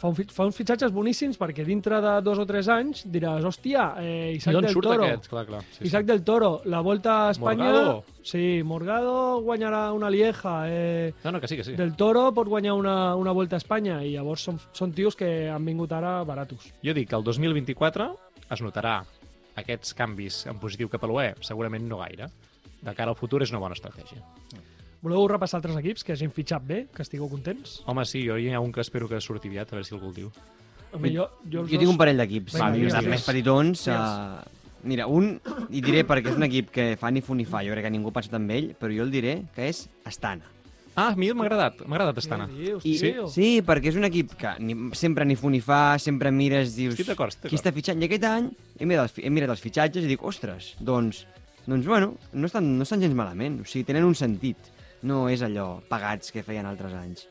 fa, un, fa, uns fitxatges boníssims perquè dintre de dos o tres anys diràs, hòstia, eh, Isaac del surt Toro, aquest? Clar, clar. Sí, Isaac del Toro, la Volta a Espanya... Morgado? Sí, Morgado guanyarà una Lieja, eh, No, no, que sí, que sí. del Toro pot guanyar una, una Volta a Espanya i llavors són, són tios que han vingut ara baratos. Jo dic que el 2024 es notarà aquests canvis en positiu cap a l'UE? Segurament no gaire. De cara al futur és una bona estratègia. Voleu repassar altres equips que hagin fitxat bé, que estigueu contents? Home, sí, jo hi ha un que espero que surti aviat, a veure si algú el diu. Home, jo, jo, Jo tinc un parell d'equips, més petitons. Uh, mira, un, i diré perquè és un equip que fa ni fu ni fa, jo crec que ningú ha pensat en ell, però jo el diré que és Astana. Ah, a mi m'ha agradat, m'ha agradat Astana. I, tio? sí, perquè és un equip que ni, sempre ni fu ni fa, sempre mires, dius... Estic d'acord, estic Qui està fitxant? I aquest any he mirat, els, he mirat els fitxatges i dic, ostres, doncs, doncs bueno, no estan, no estan gens malament. O sigui, tenen un sentit. No és allò pagats que feien altres anys.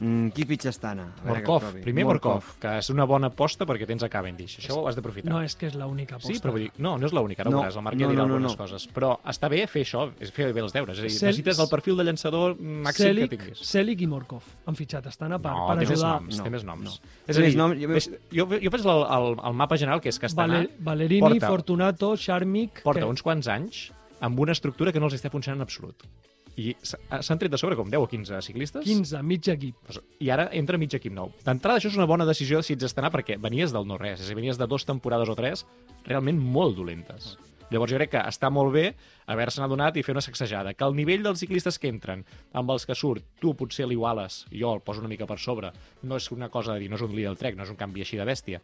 Mm, qui fitxa Astana? A veure que Morkov, primer Morkov, que és una bona aposta perquè tens a Cavendish. Això ho has d'aprofitar. No és que és l'única aposta. Sí, però vull dir, no, no és l'única, ara No, veuràs, el Marc ja no, dirà no, no, algunes no. coses. Però està bé fer això, és fer bé els deures. És a dir, Cel- necessites el perfil de llançador màxim Celic, que tinguis. Celic i Morkov han fitxat Astana per, no, per ajudar. noms, No, té més noms. no. És Té a més dir, noms, jo- jo, jo, jo faig el, el, el mapa general, que és que Astana Valer, Valerini, porta- Fortunato, Charmic... porta que- uns quants anys amb una estructura que no els està funcionant en absolut. I s'ha- s'han tret de sobre com 10 o 15 ciclistes 15, mig equip. I ara entra mig equip nou. D'entrada, això és una bona decisió si ets d'estar perquè venies del no-res, és a dir, venies de dues temporades o tres realment molt dolentes. Llavors jo crec que està molt bé haver-se'n adonat i fer una sacsejada. Que el nivell dels ciclistes que entren, amb els que surt, tu potser l'iguales, jo el poso una mica per sobre, no és una cosa de dir, no és un líder del trek, no és un canvi així de bèstia,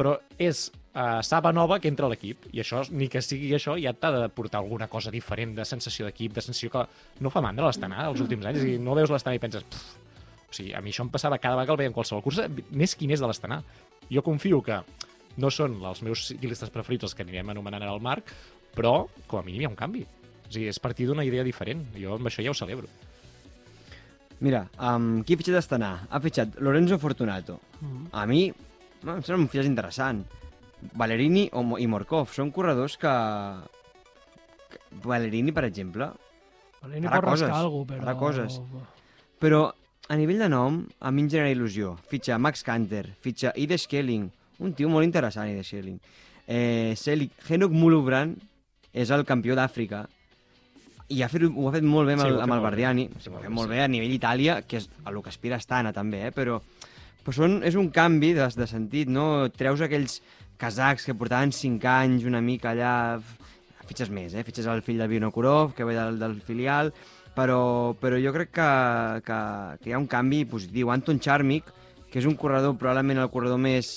però és uh, saba nova que entra a l'equip i això, ni que sigui això, ja t'ha de portar alguna cosa diferent de sensació d'equip, de sensació que no fa mandra l'Astana els últims anys, dir, no veus l'Astana i penses "Pff, o sigui, a mi això em passava cada vegada que el veia en qualsevol cursa, n'és quin és de l'Astana. Jo confio que no són els meus ciclistes preferits els que anirem anomenant ara el Marc, però com a mínim hi ha un canvi. O sigui, és partir d'una idea diferent. Jo amb això ja ho celebro. Mira, um, qui ha fitxat Astana? Ha fitxat Lorenzo Fortunato. Mm. A mi, no, em sembla un fitxatge interessant. Valerini o, i Morkov són corredors que... que... Valerini, per exemple, Valerini Farà rascar coses, alguna però... farà coses. Però a nivell de nom, a mi em genera il·lusió. Fitxa Max Kanter, fitxa Ide Schelling, un tio molt interessant, Ide Schelling. Eh, Selig, Henok Mulubran és el campió d'Àfrica i ha fet, ho ha fet molt bé amb, Sí, el, amb el molt bé. Bardiani. Sí, ho ha molt fet bé, molt bé a nivell Itàlia, que és a lo que aspira Astana també, eh? però, però són, és un canvi de, de sentit, no? Treus aquells casacs que portaven 5 anys una mica allà... Fitxes més, eh? Fitxes el fill de Vinokurov, que ve del, del filial, però, però jo crec que, que, que hi ha un canvi positiu. Anton Charmic, que és un corredor, probablement el corredor més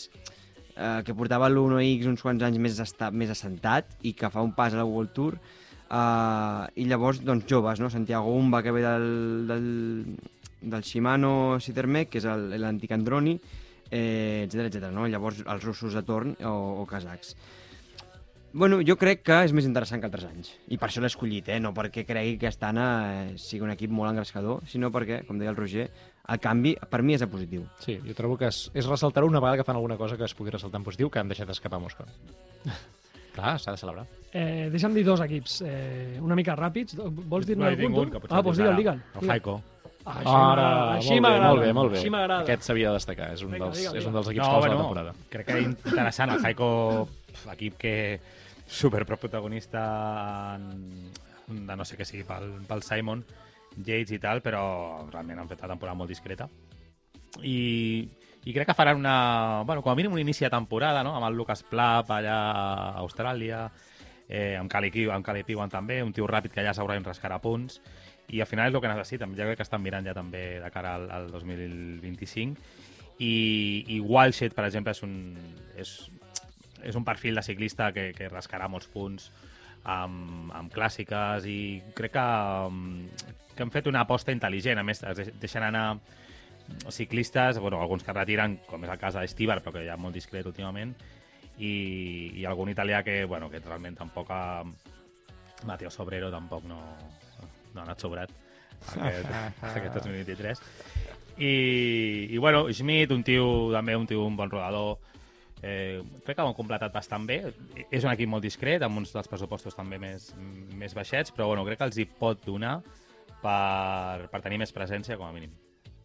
eh, que portava l'1X uns quants anys més, esta, més assentat i que fa un pas a la World Tour, eh, i llavors, doncs, joves, no? Santiago Umba, que ve del, del, del Shimano Sitermec, que és el- l'antic Androni, eh, etc etc. no? Llavors, els russos de torn o, o kazacs. Bueno, jo crec que és més interessant que altres anys. I per això l'he escollit, eh? No perquè cregui que Astana eh, sigui un equip molt engrescador, sinó perquè, com deia el Roger, el canvi per mi és a positiu. Sí, jo trobo que és, és ressaltar una vegada que fan alguna cosa que es pugui ressaltar en positiu que han deixat escapar Moscou. Clar, s'ha de celebrar. Eh, deixa'm dir dos equips, eh, una mica ràpids. Vols dir-ne No algun? Ah, doncs digue'l, digue'l. El Jaiko. Ah, així m'agrada, molt bé, m'agrada. molt bé, molt bé. Així m'agrada. Aquest s'havia de destacar, és un, Vinga, dels, digue'l, és un dels equips No, claus de la bueno, temporada. crec que interessant. El Jaiko, pf, equip que superprotagonista en, de no sé què sigui pel, pel Simon Yates i tal, però realment han fet una temporada molt discreta. I, i crec que faran una, bueno, com a mínim un inici de temporada, no? amb el Lucas Plap allà a Austràlia, eh, amb Cali amb Cali també, un tio ràpid que allà segurament rascarà punts, i al final és el que necessiten. Jo crec que estan mirant ja també de cara al, al 2025. I, i Walshed, per exemple, és un, és, és un perfil de ciclista que, que rascarà molts punts amb, amb clàssiques i crec que, que han fet una aposta intel·ligent. A més, es deix- deixen anar ciclistes, bueno, alguns que retiren, com és el cas d'Estibar, però que ja molt discret últimament, i, i algun italià que, bueno, que realment tampoc ha... Mateo Sobrero tampoc no, no ha anat sobrat aquest, aquest 2023. I, I, bueno, Schmidt, un tio, també un tio, un bon rodador, eh, crec que ho han completat bastant bé. És un equip molt discret, amb uns dels pressupostos també més, més baixets, però bueno, crec que els hi pot donar per, per tenir més presència, com a mínim.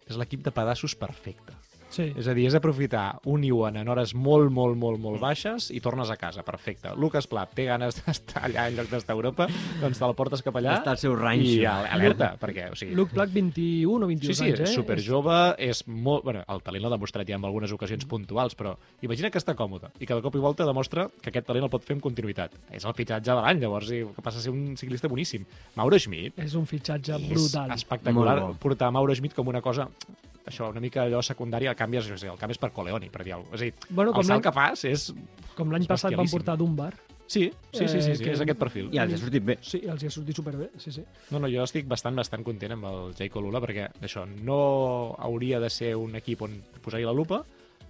És l'equip de pedassos perfecte. Sí. És a dir, és aprofitar un Iwan en hores molt, molt, molt, molt baixes i tornes a casa. Perfecte. Lucas Plap té ganes d'estar allà en lloc d'estar a Europa, doncs te la portes cap allà Està al seu ranxo. i al- alerta, perquè, o sigui... Luke Black, 21 o 22 Sí, sí, anys, eh? és superjove, és molt... Bueno, el talent l'ha demostrat ja en algunes ocasions puntuals, però imagina que està còmode i que de cop i volta demostra que aquest talent el pot fer amb continuïtat. És el fitxatge de l'any, llavors, i que passa a ser un ciclista boníssim. Mauro Schmidt És un fitxatge és brutal. espectacular Molt bo. portar Mauro Schmidt com una cosa això, una mica allò secundària, el canvi és, jo sé, el canvi és per Coleoni, per dir alguna cosa. És a dir, Bueno, com el salt que fas és... Com l'any és passat van portar Dunbar. Sí, sí, sí, sí, sí, Eh, és que- aquest perfil. I els ha sortit bé. Sí, els hi ha sortit superbé, sí, sí. No, no, jo estic bastant, bastant content amb el Jaico Lula perquè això no hauria de ser un equip on posar-hi la lupa,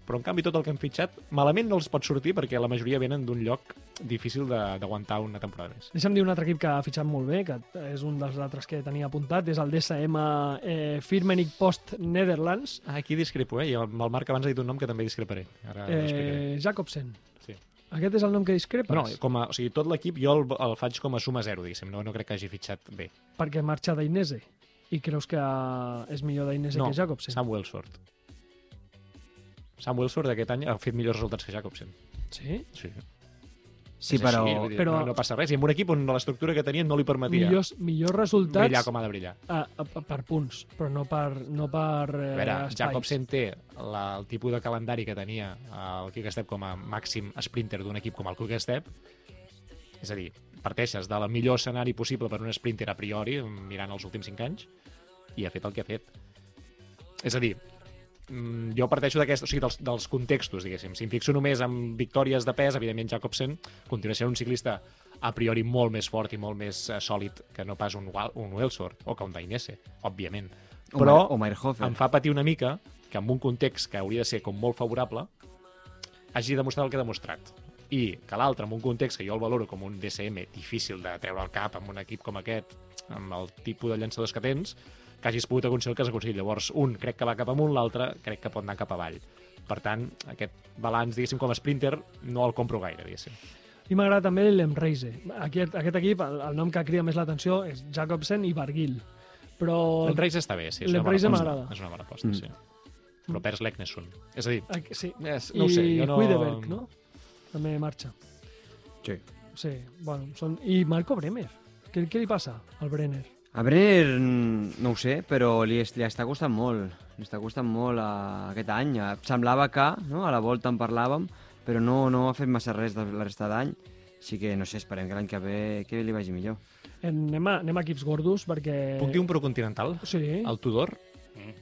Però, en canvi, tot el que han fitxat, malament no els pot sortir perquè la majoria venen d'un lloc difícil de- d'aguantar una temporada més. Deixa'm dir un altre equip que ha fitxat molt bé, que és un dels altres que tenia apuntat, és el DSM eh, Firmenich Post Netherlands, Ah, aquí discrepo, eh? I amb el Marc abans ha dit un nom que també discreparé. Ara eh... Jacobsen. Sí. Aquest és el nom que discrepes? No, com a, o sigui, tot l'equip jo el, el faig com a suma zero, diguéssim. No, no crec que hagi fitxat bé. Perquè marxa d'Inese. I creus que és millor d'Inese no, que Jacobsen? Sam Wellsford. Sam Wellsford aquest any ha fet millors resultats que Jacobsen. Sí? Sí, Sí, És però... Així, dir, però- no, no passa res. I amb un equip on l'estructura que tenien no li permetia Millors, millors resultats brillar com ha de brillar. a, a, per punts, però no per, no per eh, A veure, espais. Jacobsen té la, el tipus de calendari que tenia el Quickstep com a màxim sprinter d'un equip com el Quickstep. És a dir, parteixes del millor escenari possible per un sprinter a priori, mirant els últims 5 anys, i ha fet el que ha fet. És a dir, jo parteixo d'aquest, o sigui, dels, dels contextos, diguéssim. Si em fixo només en victòries de pes, evidentment Jacobsen continua sent un ciclista a priori molt més fort i molt més eh, sòlid que no pas un, un Wellsford o que un Dainese, òbviament. O Però o Meyerhofer. em fa patir una mica que en un context que hauria de ser com molt favorable hagi demostrat el que ha demostrat. I que l'altre, en un context que jo el valoro com un DCM difícil de treure al cap amb un equip com aquest, amb el tipus de llançadors que tens, que hagis pogut aconseguir el que has aconseguit. Llavors, un crec que va cap amunt, l'altre crec que pot anar cap avall. Per tant, aquest balanç, diguéssim, com a sprinter, no el compro gaire, diguéssim. I m'agrada també l'Emreise. Aquest, aquest equip, el, el nom que crida més l'atenció és Jacobsen i Barguil. Però... L'Enreis està bé, sí. És una bona L'Emreise aposta. m'agrada. És una bona aposta, Mm. sí. Però perds l'Eknesson. És a dir, Sí. és, no ho I sé, jo no... Huideberg, no? També marxa. Sí. Sí, bueno, són... I Marco Bremer. Què, què li passa al Brenner? A Brenner, mm, no ho sé, però li, es- li està costant molt. Li està costant molt a, aquest any. Eh, Semblava que, no? a la volta en parlàvem, però no, no ha fet massa res de la resta d'any. Així que, no sé, esperem que l'any que ve que li vagi millor. Anem a, anem a equips gordos perquè... Puc dir un procontinental? Sí. El Tudor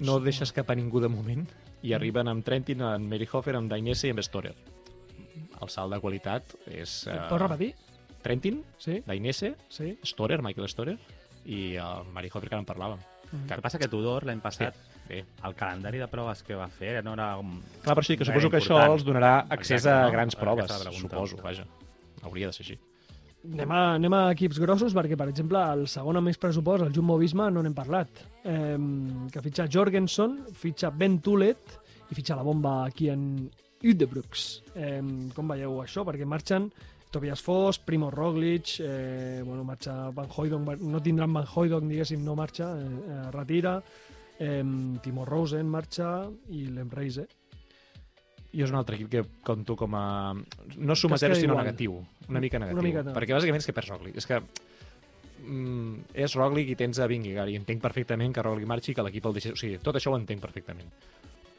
no deixa escapar ningú de moment i arriben amb Trentin, amb Merihofer, amb Dainese i amb Storer. El salt de qualitat és... Eh, Pots repetir? Trentin, Sí, Dainese, sí. Storer, Michael Storer i el Merihofer que ara en parlàvem. Mm. El que passa que Tudor l'any passat, Bé. el calendari de proves que va fer no era... un- Clar, per això dic que suposo que això els donarà accés Exacte, a no? grans Aquesta proves, suposo, vaja. Hauria de ser així. Anem a, anem a equips grossos perquè, per exemple, el segon amb més pressupost, el Jumbo Visma, no n'hem parlat. Eh, que fitxa Jorgensen, fitxa Ben Tulet i fitxa la bomba aquí en Udebrooks. Eh, com veieu això? Perquè marxen Tobias Foss, Primo Roglic, eh, bueno, marxa Van Hooydonk, no tindran Van Hooydonk, diguéssim, no marxa, eh, eh, retira, eh, Timo Rosen marxa i l'Emreise. I és un altre equip que compto com a... No suma zero, sinó igual. negatiu. Una mica negatiu. mica no. Perquè bàsicament és que perds Roglic. És que mm, és Roglic i tens a Vingegaard i entenc perfectament que Roglic marxi i que l'equip el deixi... O sigui, tot això ho entenc perfectament.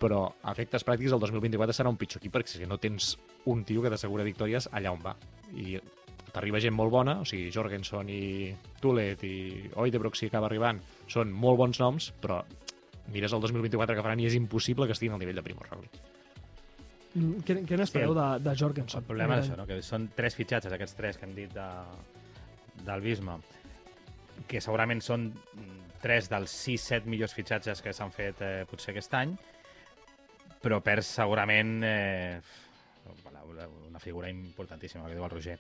Però a efectes pràctics el 2024 serà un pitjor equip perquè si no tens un tio que t'assegura victòries allà on va. I t'arriba gent molt bona, o sigui, Jorgensen i Tulet i Oidebrook si acaba arribant, són molt bons noms, però mires el 2024 que faran i és impossible que estiguin al nivell de Primoz Roglic. Mm, Què, què n'espereu Sí, de, de Jorgensen? El problema és això, no? que són tres fitxatges, aquests tres que hem dit de, del Bisma, que segurament són tres dels 6-7 millors fitxatges que s'han fet eh, potser aquest any, però perds segurament eh, una, figura importantíssima, que diu el Roger.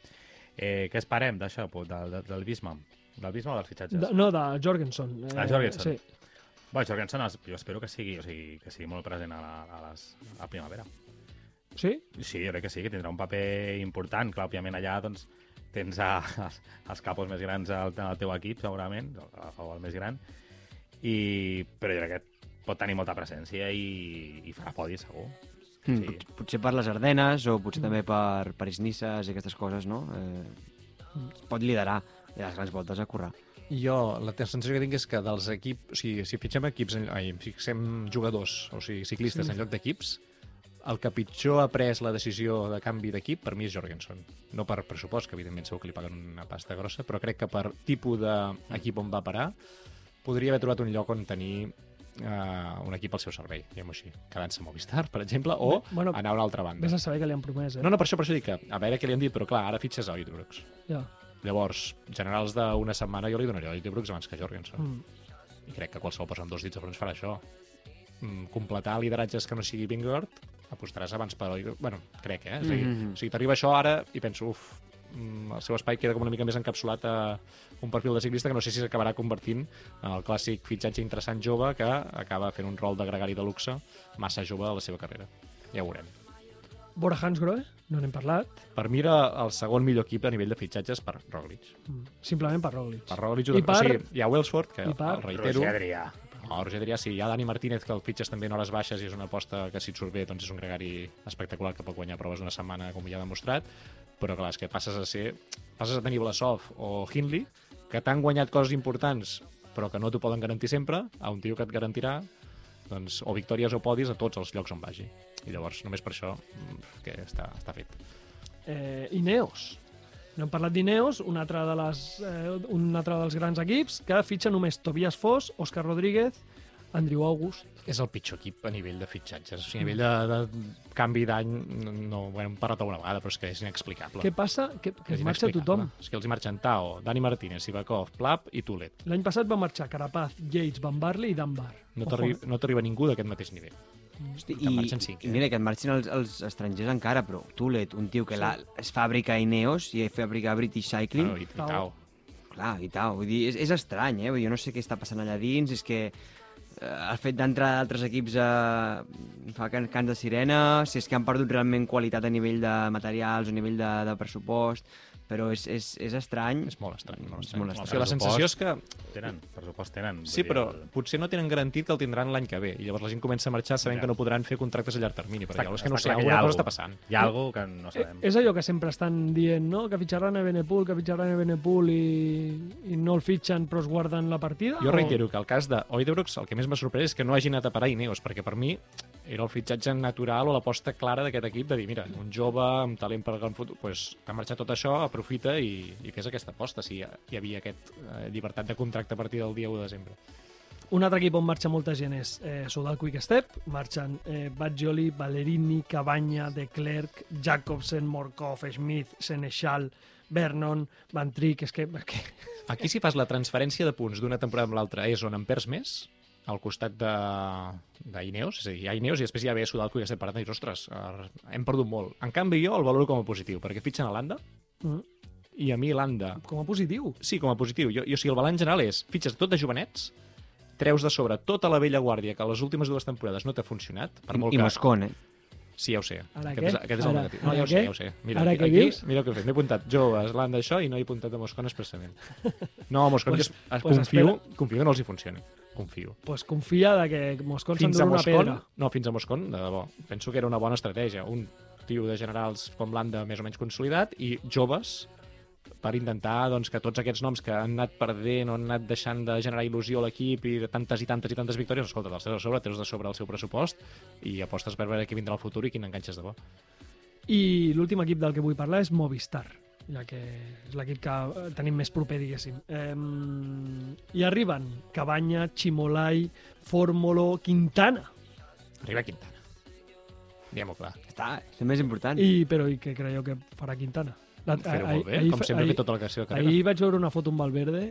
Eh, què esperem d'això, del, del, del Bisma? Del Bisma o dels fitxatges? De, no, de Jorgensen. Eh, Ah, Jorgensen. Sí. Bueno, Jorgensen, jo espero que sigui, o sigui, que sigui molt present a la, a les, a primavera. Sí? Sí, jo crec que sí, que tindrà un paper important. Clar, òbviament allà doncs, tens a, els, els capos més grans al, al teu equip, segurament, o, o el més gran, i, però jo crec que pot tenir molta presència i, i farà podi, segur. Mm, Sí. pot- Potser per les Ardenes o potser també per París-Nisses i aquestes coses, no? Eh, es pot liderar les grans voltes a currar. Jo, la sensació que tinc és que dels equips... O sigui, si fitxem equips, ai, fixem jugadors, o sigui, ciclistes Sí. sí. en lloc d'equips, el que pitjor ha pres la decisió de canvi d'equip per mi és Jorgensen. No per pressupost, que evidentment segur que li paguen una pasta grossa, però crec que per tipus d'equip on va parar podria haver trobat un lloc on tenir uh, un equip al seu servei, diguem-ho així. Quedant-se a Movistar, per exemple, o Bueno, anar a una altra banda. Vés a saber què li han promès, eh? No, no, per això, per això dic que a veure què li han dit, però clar, ara fitxes a Oidbrooks. Ja. Llavors, generals d'una setmana jo li donaria a Oidbrooks abans que Jorgensen. Mm. I crec que qualsevol persona amb dos dits de front farà això. Mm, completar lideratges que no sigui Vingegaard apostaràs abans per... Bueno, crec, eh? És a dir, Mhm. o sigui, t'arriba això ara i penso, uf, mm, el seu espai queda com una mica més encapsulat a un perfil de ciclista que no sé si s'acabarà convertint en el clàssic fitxatge interessant jove que acaba fent un rol de gregari de luxe massa jove a la seva carrera. Ja ho veurem. Bora Hansgrohe, no n'hem parlat, Per mi era el segon millor equip a nivell de fitxatges per Roglic. mm, simplement per Roglic. Per Roglic, I per- o sigui, hi ha Wellsford, que per- el reitero, Roger Adrià. No, Roger Adrià sí, hi ha Dani Martínez que el fitxes també en hores baixes i és una aposta que si et surt bé doncs és un gregari espectacular que pot guanyar proves d'una setmana com ja ha demostrat però clar, és que passes a ser passes a tenir Blasov o Hindley que t'han guanyat coses importants però que no t'ho poden garantir sempre a un tio que et garantirà doncs, o victòries o podis a tots els llocs on vagi i llavors només per això mm, que està, està fet Eh, Ineos. No hem parlat d'Ineos, un, altre de les, eh, un altre dels grans equips que fitxa només Tobias Foss, Òscar Rodríguez, Andrew August. és el pitjor equip a nivell de fitxatges o sigui, a nivell de, de canvi d'any no, no ho hem parlat alguna vegada però és que és inexplicable Què passa? Que, que És es marxa tothom. És que els hi marxen Tao, Dani Martínez, Sivakov, Plap i Tulet. L'any passat va marxar Carapaz, Yates, Van Barley i Dunbar. No Ojo. t'arriba no ningú d'aquest mateix nivell. Hosti, Que i, marxen cinc, i eh? mira, que et marxin els, els estrangers encara, però Tulet, un tio que la, es fàbrica a Ineos i fàbrica a British Cycling, Bueno, i, i Tao. Tao. clar, i tal, vull dir, és, és estrany, eh? Vull dir, jo no sé què està passant allà dins, és que eh, el fet d'entrar a altres equips eh, fa can, cants de sirena, si és que han perdut realment qualitat a nivell de materials a nivell de, de pressupost, però és, és, és estrany. És molt estrany. Molt És estrany. molt O estrany. sigui, la sensació és que... Tenen, pressupost tenen. Sí, però el- potser no tenen garantit que el tindran l'any que ve. I llavors la gent comença a marxar sabent Ja. que no podran fer contractes a llarg termini. Perquè Està- és que no sé, alguna cosa algo. està passant. Hi ha alguna que no Eh, sabem. és allò que sempre estan dient, no? Que fitxaran a Benepool, que fitxaran a Benepool i, i no el fitxen però es guarden la partida? Jo o- reitero que el cas de Oidebrooks el que més m'ha sorprès és que no hagi anat a parar Ineos, perquè per mi era el fitxatge natural o l'aposta clara d'aquest equip de dir, mira, un jove amb talent per al gran futur, pues, t'ha marxat tot això, aprofita i, i fes aquesta aposta, si hi, hi havia aquest eh, llibertat de contracte a partir del dia 1 de desembre. Un altre equip on marxa molta gent és eh, Soudal Quick Step, marxen eh, Badgioli, Ballerini, Cabanya, De Klerk, Jacobsen, Morkov, Smith, Senechal, Vernon, Van Trick, és que... És que Aquí si fas la transferència de punts d'una temporada amb l'altra és on en perds més, al costat de d'Ineos, és a dir, hi ha Ineos i després hi ha ve Sudalco i estem parlant i dius, ostres, eh, hem perdut molt. En canvi jo el valoro com a positiu, perquè fitxen a Landa mm, i a mi Landa com a positiu. Sí, com a positiu. Jo, jo o sigui, el balanç general és, fitxes tot de jovenets, treus de sobre tota la vella guàrdia que les últimes dues temporades no t'ha funcionat, per molt I que... Moscon, eh? Sí, ja ho sé. Ara aquest, què? és, aquest és el Ara- negatiu. No, ja ho sé, què? ja ho sé. Mira, Ara aquí, dius? mira el que he fet. M'he apuntat joves, l'han d'això i no he apuntat de Moscon expressament. No, Moscon, Pues- pues, es, pues confio, espera. confio que no els hi funcioni. Confio. pues confia de que Moscon s'endurà una Moscon, pedra. no, fins a Moscon, de debò. Penso que era una bona estratègia. Un tio de generals com l'Anda més o menys consolidat i joves per intentar doncs, que tots aquests noms que han anat perdent o han anat deixant de generar il·lusió a l'equip i de tantes i tantes i tantes victòries, escolta, te'ls treus de sobre, treus de sobre el seu pressupost i apostes per veure qui vindrà al futur i quin enganxes de bo. I l'últim equip del que vull parlar és Movistar, ja que és l'equip que tenim més proper, diguéssim. Eh, I arriben Cabanya, Chimolai, Fórmolo, Quintana. Arriba Quintana. Diguem-ho clar. Està, és el més important. I, però i què creieu que farà Quintana? La, Fer-ho molt bé, ahir- com sempre ahir- fet tota la seva carrera. Ahir vaig veure una foto amb Valverde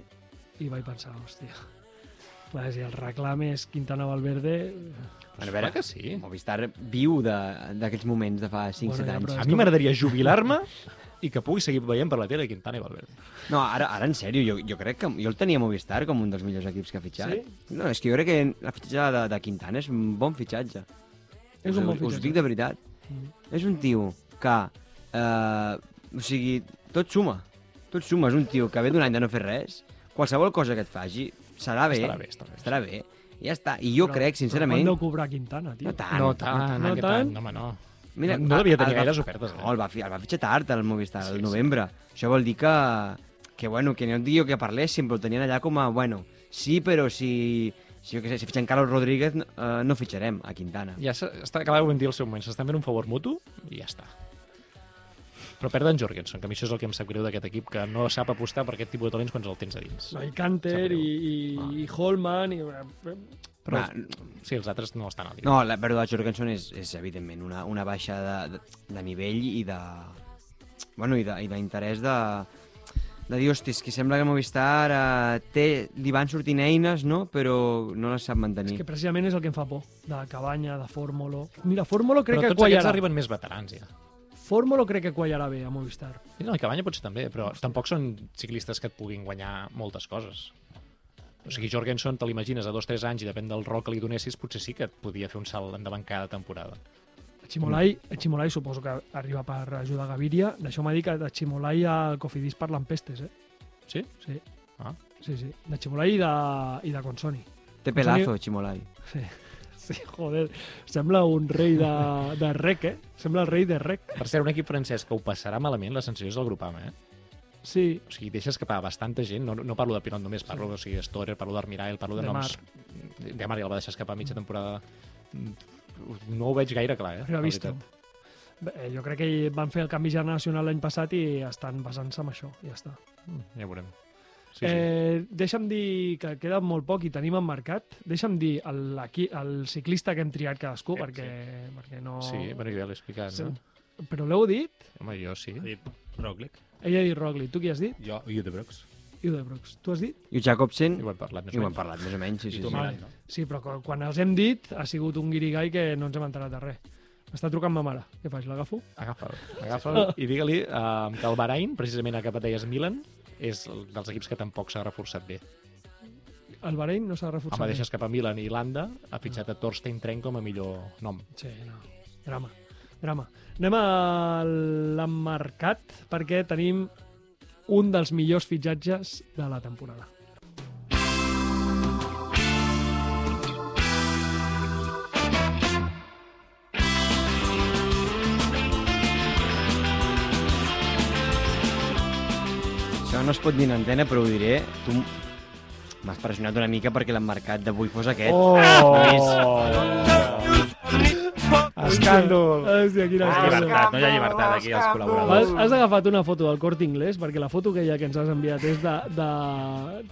i vaig pensar, hòstia, clar, si el reclam és Quintana-Valverde... Bueno, a veure, que sí. Movistar viu de- d'aquests moments de fa 5-7 Bueno, ja, anys. A mi m'agradaria jubilar-me i que pugui seguir veient per la tele Quintana i Valverde. No, ara, ara en sèrio, jo, jo crec que jo el tenia Movistar com un dels millors equips que ha fitxat. Sí? No, és que jo crec que el fitxatge de, de Quintana és un bon fitxatge. És us, un bon Us fitxatge. dic de veritat. Mm. És un tio que... Eh, o sigui, tot suma. Tot suma. És un tio que ve d'un any de no fer res. Qualsevol cosa que et faci serà bé. Estarà bé, estarà bé. Estarà bé. I ja està. I jo Però- crec, Però sincerament... quan deu cobrar Quintana, tio? No tant. no tant, no no tant. tant. No, home, no. Mira, no, no devia el- tenir el gaires ofertes. Eh? No, el va, el va fitxar tard, el Movistar, Sí, el sí. novembre. Això vol dir que, que, bueno, que no et digui que parléssim, però el tenien allà com a, bueno, sí, però si, si, jo què sé, si fitxen Carlos Rodríguez, eh, no fitxarem a Quintana. Ja està ho vam dir al seu moment, s'estan fent un favor mutu i ja està. Però perden Jorgensen, que a mi això és el que em sap greu d'aquest equip, que no sap apostar per aquest tipus de talents quan els tens a dins. No, i Canter i, i, Ah. i Holman i... Però Va, sí, els altres no estan al nivell. No, la pèrdua de Jorgensen és, és evidentment una, una baixa de, de, de nivell i de... Bueno, i de- i d'interès de, de dir, hòstia, és que sembla que Movistar eh, té, li van sortint eines, no? però no les sap És mantenir. que precisament és el que em fa por, de Cabanya, de Fórmulo... Mira, Fórmulo crec Però que tots aquests arriben més veterans, ja. Fórmulo crec que quallarà bé a Movistar. I no, i Cabanya potser també, però tampoc són ciclistes que et puguin guanyar moltes coses. O sigui, Jorgensen, te l'imagines a dos o tres anys i depèn del rol que li donessis, potser sí que et podia fer un salt endavant cada temporada. Chimolai, Chimolai suposo que arriba per ajudar Gaviria. Deixeu-me dir que de Chimolai al Cofidis parlen pestes, eh? Sí? Sí. Ah. Sí, sí. De Chimolai i de, i de Consoni. Té pelazo, Chimolai. Sí. Sí, joder. Sembla un rei de, de rec, eh? Sembla el rei de rec. Per ser un equip francès que ho passarà malament, la sensació és del Grupama, eh? Sí, O sigui, deixa escapar bastanta gent, no, no parlo de Pinot només, parlo, o sigui, Storer, parlo d'Armirail, parlo de, De noms... De Mar ja el va deixar escapar a mitja temporada. No ho veig gaire clar, eh? la visto. Bé, jo crec que van fer el canvi generacional l'any passat i estan basant-se en això, ja està. Mm, Ja veurem. Sí, sí. Eh, deixa'm dir que queda molt poc i tenim emmarcat. Deixa'm dir el, aquí, el ciclista que hem triat cadascú, Sí, perquè, perquè no... Sí, bueno, jo ja l'he explicat, Sí. no? Però l'heu dit? Home, jo sí. Ha dit Roglic. Ella ha dit Roglic. Tu qui has dit? Jo, i de Brooks. Udebrooks. Tu has dit? I Jacobsen, I ho hem parlat més i o ho hem menys. parlat més o menys, sí, sí. I sí. Milan, no? Sí, però quan- els hem dit ha sigut un guirigall que no ens hem enterat de res. M'està trucant ma mare. Què faig, l'agafo? Agafa'l, agafa'l i digue-li uh, que el Bahrain, precisament el que et deies Milan, és el dels equips que tampoc s'ha reforçat bé. El Bahrein no s'ha reforçat. Home, bé. deixes cap a Milan i Landa, ha fitxat a Thorstein Tren com a millor nom. Sí, no. Drama. Drama. Anem a l'emmarcat perquè tenim un dels millors fitxatges de la temporada. No es pot dir en antena, però ho diré. Tu m'has pressionat una mica perquè l'emmarcat d'avui fos aquest. Oh! Escàndol! Hòstia, quina No ha escàndol. llibertat, no hi ha llibertat aquí als Has, col·laboradors. has agafat una foto del Corte Inglés, perquè la foto aquella que ens has enviat és de, de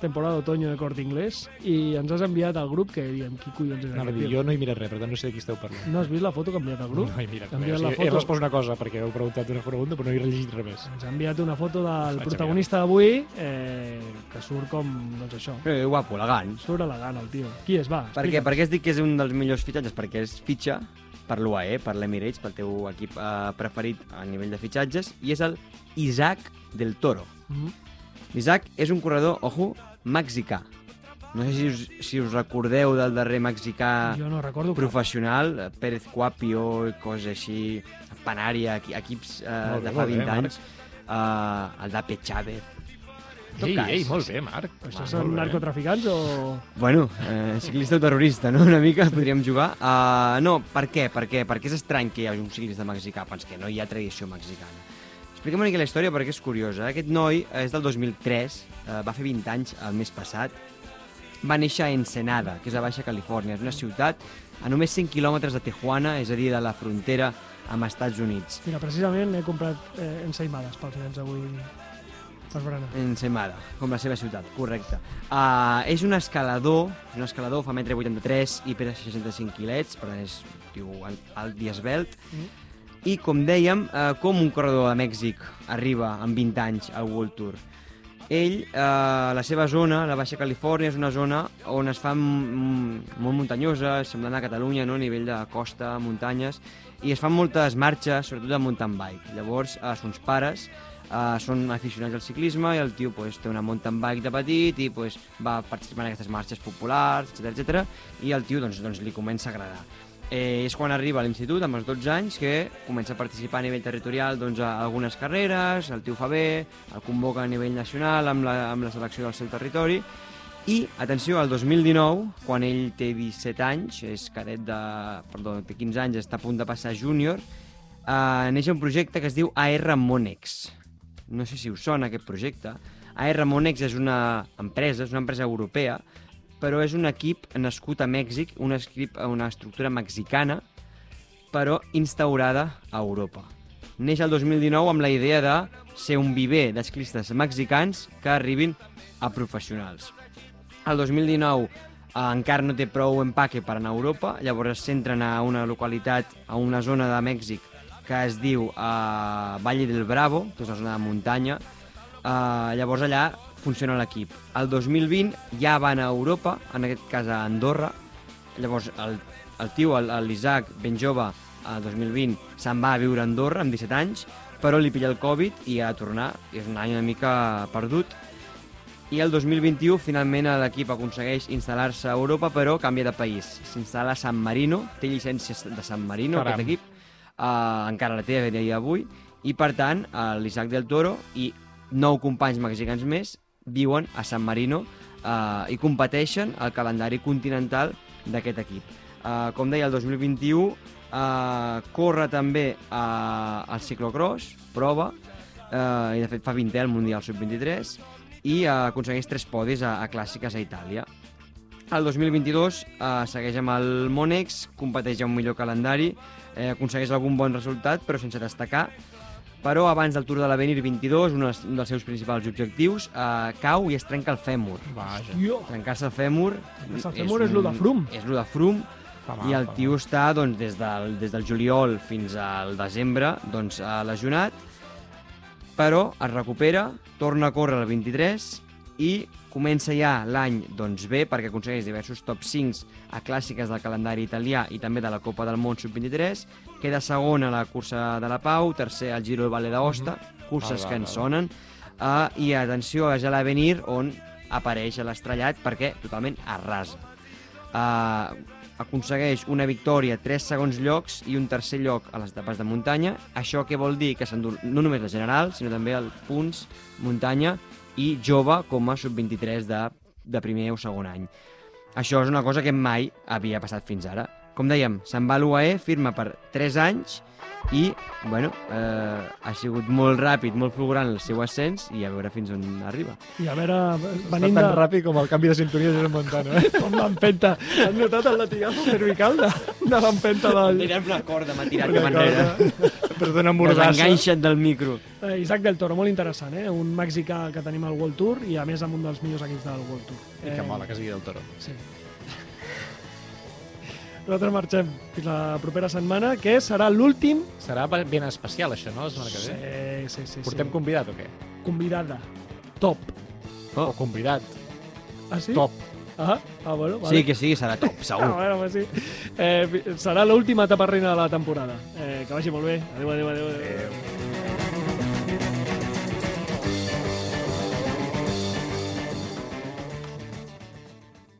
temporada d'otoño de Corte Inglés, i ens has enviat al grup que diem, qui collons és a aquest jo no he mirat res, per tant no sé de qui esteu parlant. No has vist la foto que ha enviat al grup? No he mirat res. enviat O la sigui, he respost una cosa perquè heu preguntat una pregunta, però no he llegit res més. Ens ha enviat una foto del Vaig protagonista d'avui, eh, que surt com, doncs això, eh, guapo, elegant. surt elegant el tio. Qui és? Va, Per què? Per què es dic que és un dels millors fitxatges? Perquè es fitxa per l'UAE, per l'Emirates, pel teu equip eh, preferit a nivell de fitxatges, i és el Isaac del Toro. Mhm. Isaac és un corredor, ojo, mexicà. No sé si us, si us recordeu del darrer mexicà Jo no recordo cap. professional, eh, Pérez Cuapio, i coses així, Panària, equi- equips eh, Molt bé, de fa molt bé, 20 Marc. anys, eh, el Dape Chávez. Tot Ei, cas. ei, molt bé, Marc. Això són bé. narcotraficants o...? Bueno, eh, ciclista o terrorista, no? Una mica podríem jugar. Uh, no, per què? Per què? Perquè és estrany que hi hagi un ciclista mexicà, doncs que no hi ha tradició mexicana. Expliquem una mica la història perquè és curiosa. Aquest noi és del 2003, eh, va fer 20 anys el mes passat, va néixer a Ensenada, que és a Baixa Califòrnia. És una ciutat a només 100 quilòmetres de Tijuana, és a dir, de la frontera amb Estats Units. Mira, precisament he comprat eh, ensaïmades pels nens avui per berenar. Ensenada, com la seva ciutat, correcte. Uh, és un escalador, és un escalador, fa metre 83 i pesa 65 quilets, per tant és tio alt, i esbelt. Mm. I com dèiem, uh, com un corredor de Mèxic arriba amb 20 anys al World Tour? Ell, uh, la seva zona, la Baixa Califòrnia, és una zona on es fa molt muntanyosa, semblant a Catalunya, no? a nivell de costa, muntanyes, i es fan moltes marxes, sobretot de mountain bike. Llavors, uh, sons pares uh, són aficionats al ciclisme i el tio pues, té una mountain bike de petit i pues, va participar en aquestes marxes populars, etc etc. i el tio doncs, doncs, li comença a agradar. Eh, és quan arriba a l'institut, amb els 12 anys, que comença a participar a nivell territorial doncs, a algunes carreres, el tio fa bé, el convoca a nivell nacional amb la, amb la selecció del seu territori, i, atenció, al 2019, quan ell té 17 anys, és cadet de... perdó, té 15 anys, està a punt de passar júnior, eh, neix un projecte que es diu AR Monex. No sé si us sona aquest projecte. AR Monex és una empresa, és una empresa europea, però és un equip nascut a Mèxic, un equip, una estructura mexicana, però instaurada a Europa. Neix el 2019 amb la idea de ser un viver d'esclistes mexicans que arribin a professionals. El 2019 eh, encara no té prou empaque per anar a Europa, llavors es centren a una localitat, a una zona de Mèxic que es diu eh, Valle del Bravo, que és una zona de muntanya, Uh, llavors allà funciona l'equip. El 2020 ja van a Europa, en aquest cas a Andorra. Llavors el, el tio, l'Isaac, ben jove, el 2020, se'n va a viure a Andorra amb 17 anys, però li pilla el Covid i ha de tornar. I és un any una mica perdut. I el 2021 finalment l'equip aconsegueix instal·lar-se a Europa, però canvia de país. S'instal·la a San Marino, té llicència de San Marino, Caram. aquest equip. Uh, encara la té a dia d'avui. I per tant, uh, l'Isaac del Toro i nou companys mexicans més viuen a San Marino uh, i competeixen al calendari continental d'aquest equip. Uh, com deia, el 2021 uh, corre també uh, el ciclocross, prova, uh, i de fet fa 20è al Mundial Sub-23, i uh, aconsegueix tres podis a, a clàssiques a Itàlia. El 2022 eh, segueix amb el Monex, competeix a un millor calendari, eh, aconsegueix algun bon resultat, però sense destacar. Però abans del Tour de l'Avenir 22, un dels, un dels seus principals objectius, eh, cau i es trenca el fèmur. Vaja. Trencar-se el fèmur... Trencar-se el fèmur és lo de Froome. És lo de Froome, Fa i el tio està doncs, des, del, des del juliol fins al desembre doncs, a lesionat, però es recupera, torna a córrer el 23 i comença ja l'any doncs, bé perquè aconsegueix diversos top 5 a clàssiques del calendari italià i també de la Copa del Món Sub-23, queda segon a la cursa de la Pau, tercer al Giro del Valle d'Aosta, curses Val, val, que ens sonen, uh, i atenció a l'Avenir on apareix a l'estrellat perquè totalment arrasa. Uh, aconsegueix una victòria, 3 segons llocs i un tercer lloc a les etapes de muntanya. Això què vol dir? Que s'endú no només la general, sinó també el punts, muntanya i jove com a sub-23 de, de primer o segon any. Això és una cosa que mai havia passat fins ara. Com dèiem, se'n va a l'UAE, firma per 3 anys i, bueno, eh, ha sigut molt ràpid, molt fulgurant el seu ascens i a veure fins on arriba. i a veure, venint tan de... ràpid com el canvi de sintonia de Montano, eh? Com l'empenta. Has notat el latigazo cervical de, de l'empenta del... Tirar una corda, m'ha tirat Una cap enrere. Però dona mordassa. Desenganxa't del micro. Eh, Isaac del Toro, molt interessant, eh? Un mexicà que tenim al World Tour i a més amb un dels millors equips del World Tour. I que mola, que es digui del toro. Sí. Nosaltres marxem fins la propera setmana, que serà l'últim... Serà ben especial, això, no? La setmana que ve. Sí, sí, sí. Portem sí. convidat o què? convidada. Top. O convidat. Ah, sí? Top. Ah, ah bueno, vale. Sí, que sí, serà top, Ah, segur. bueno, pues sí. Eh, serà l'última etapa reina de la temporada. Eh, que vagi molt bé. Adéu, adéu, adéu. adéu. adéu.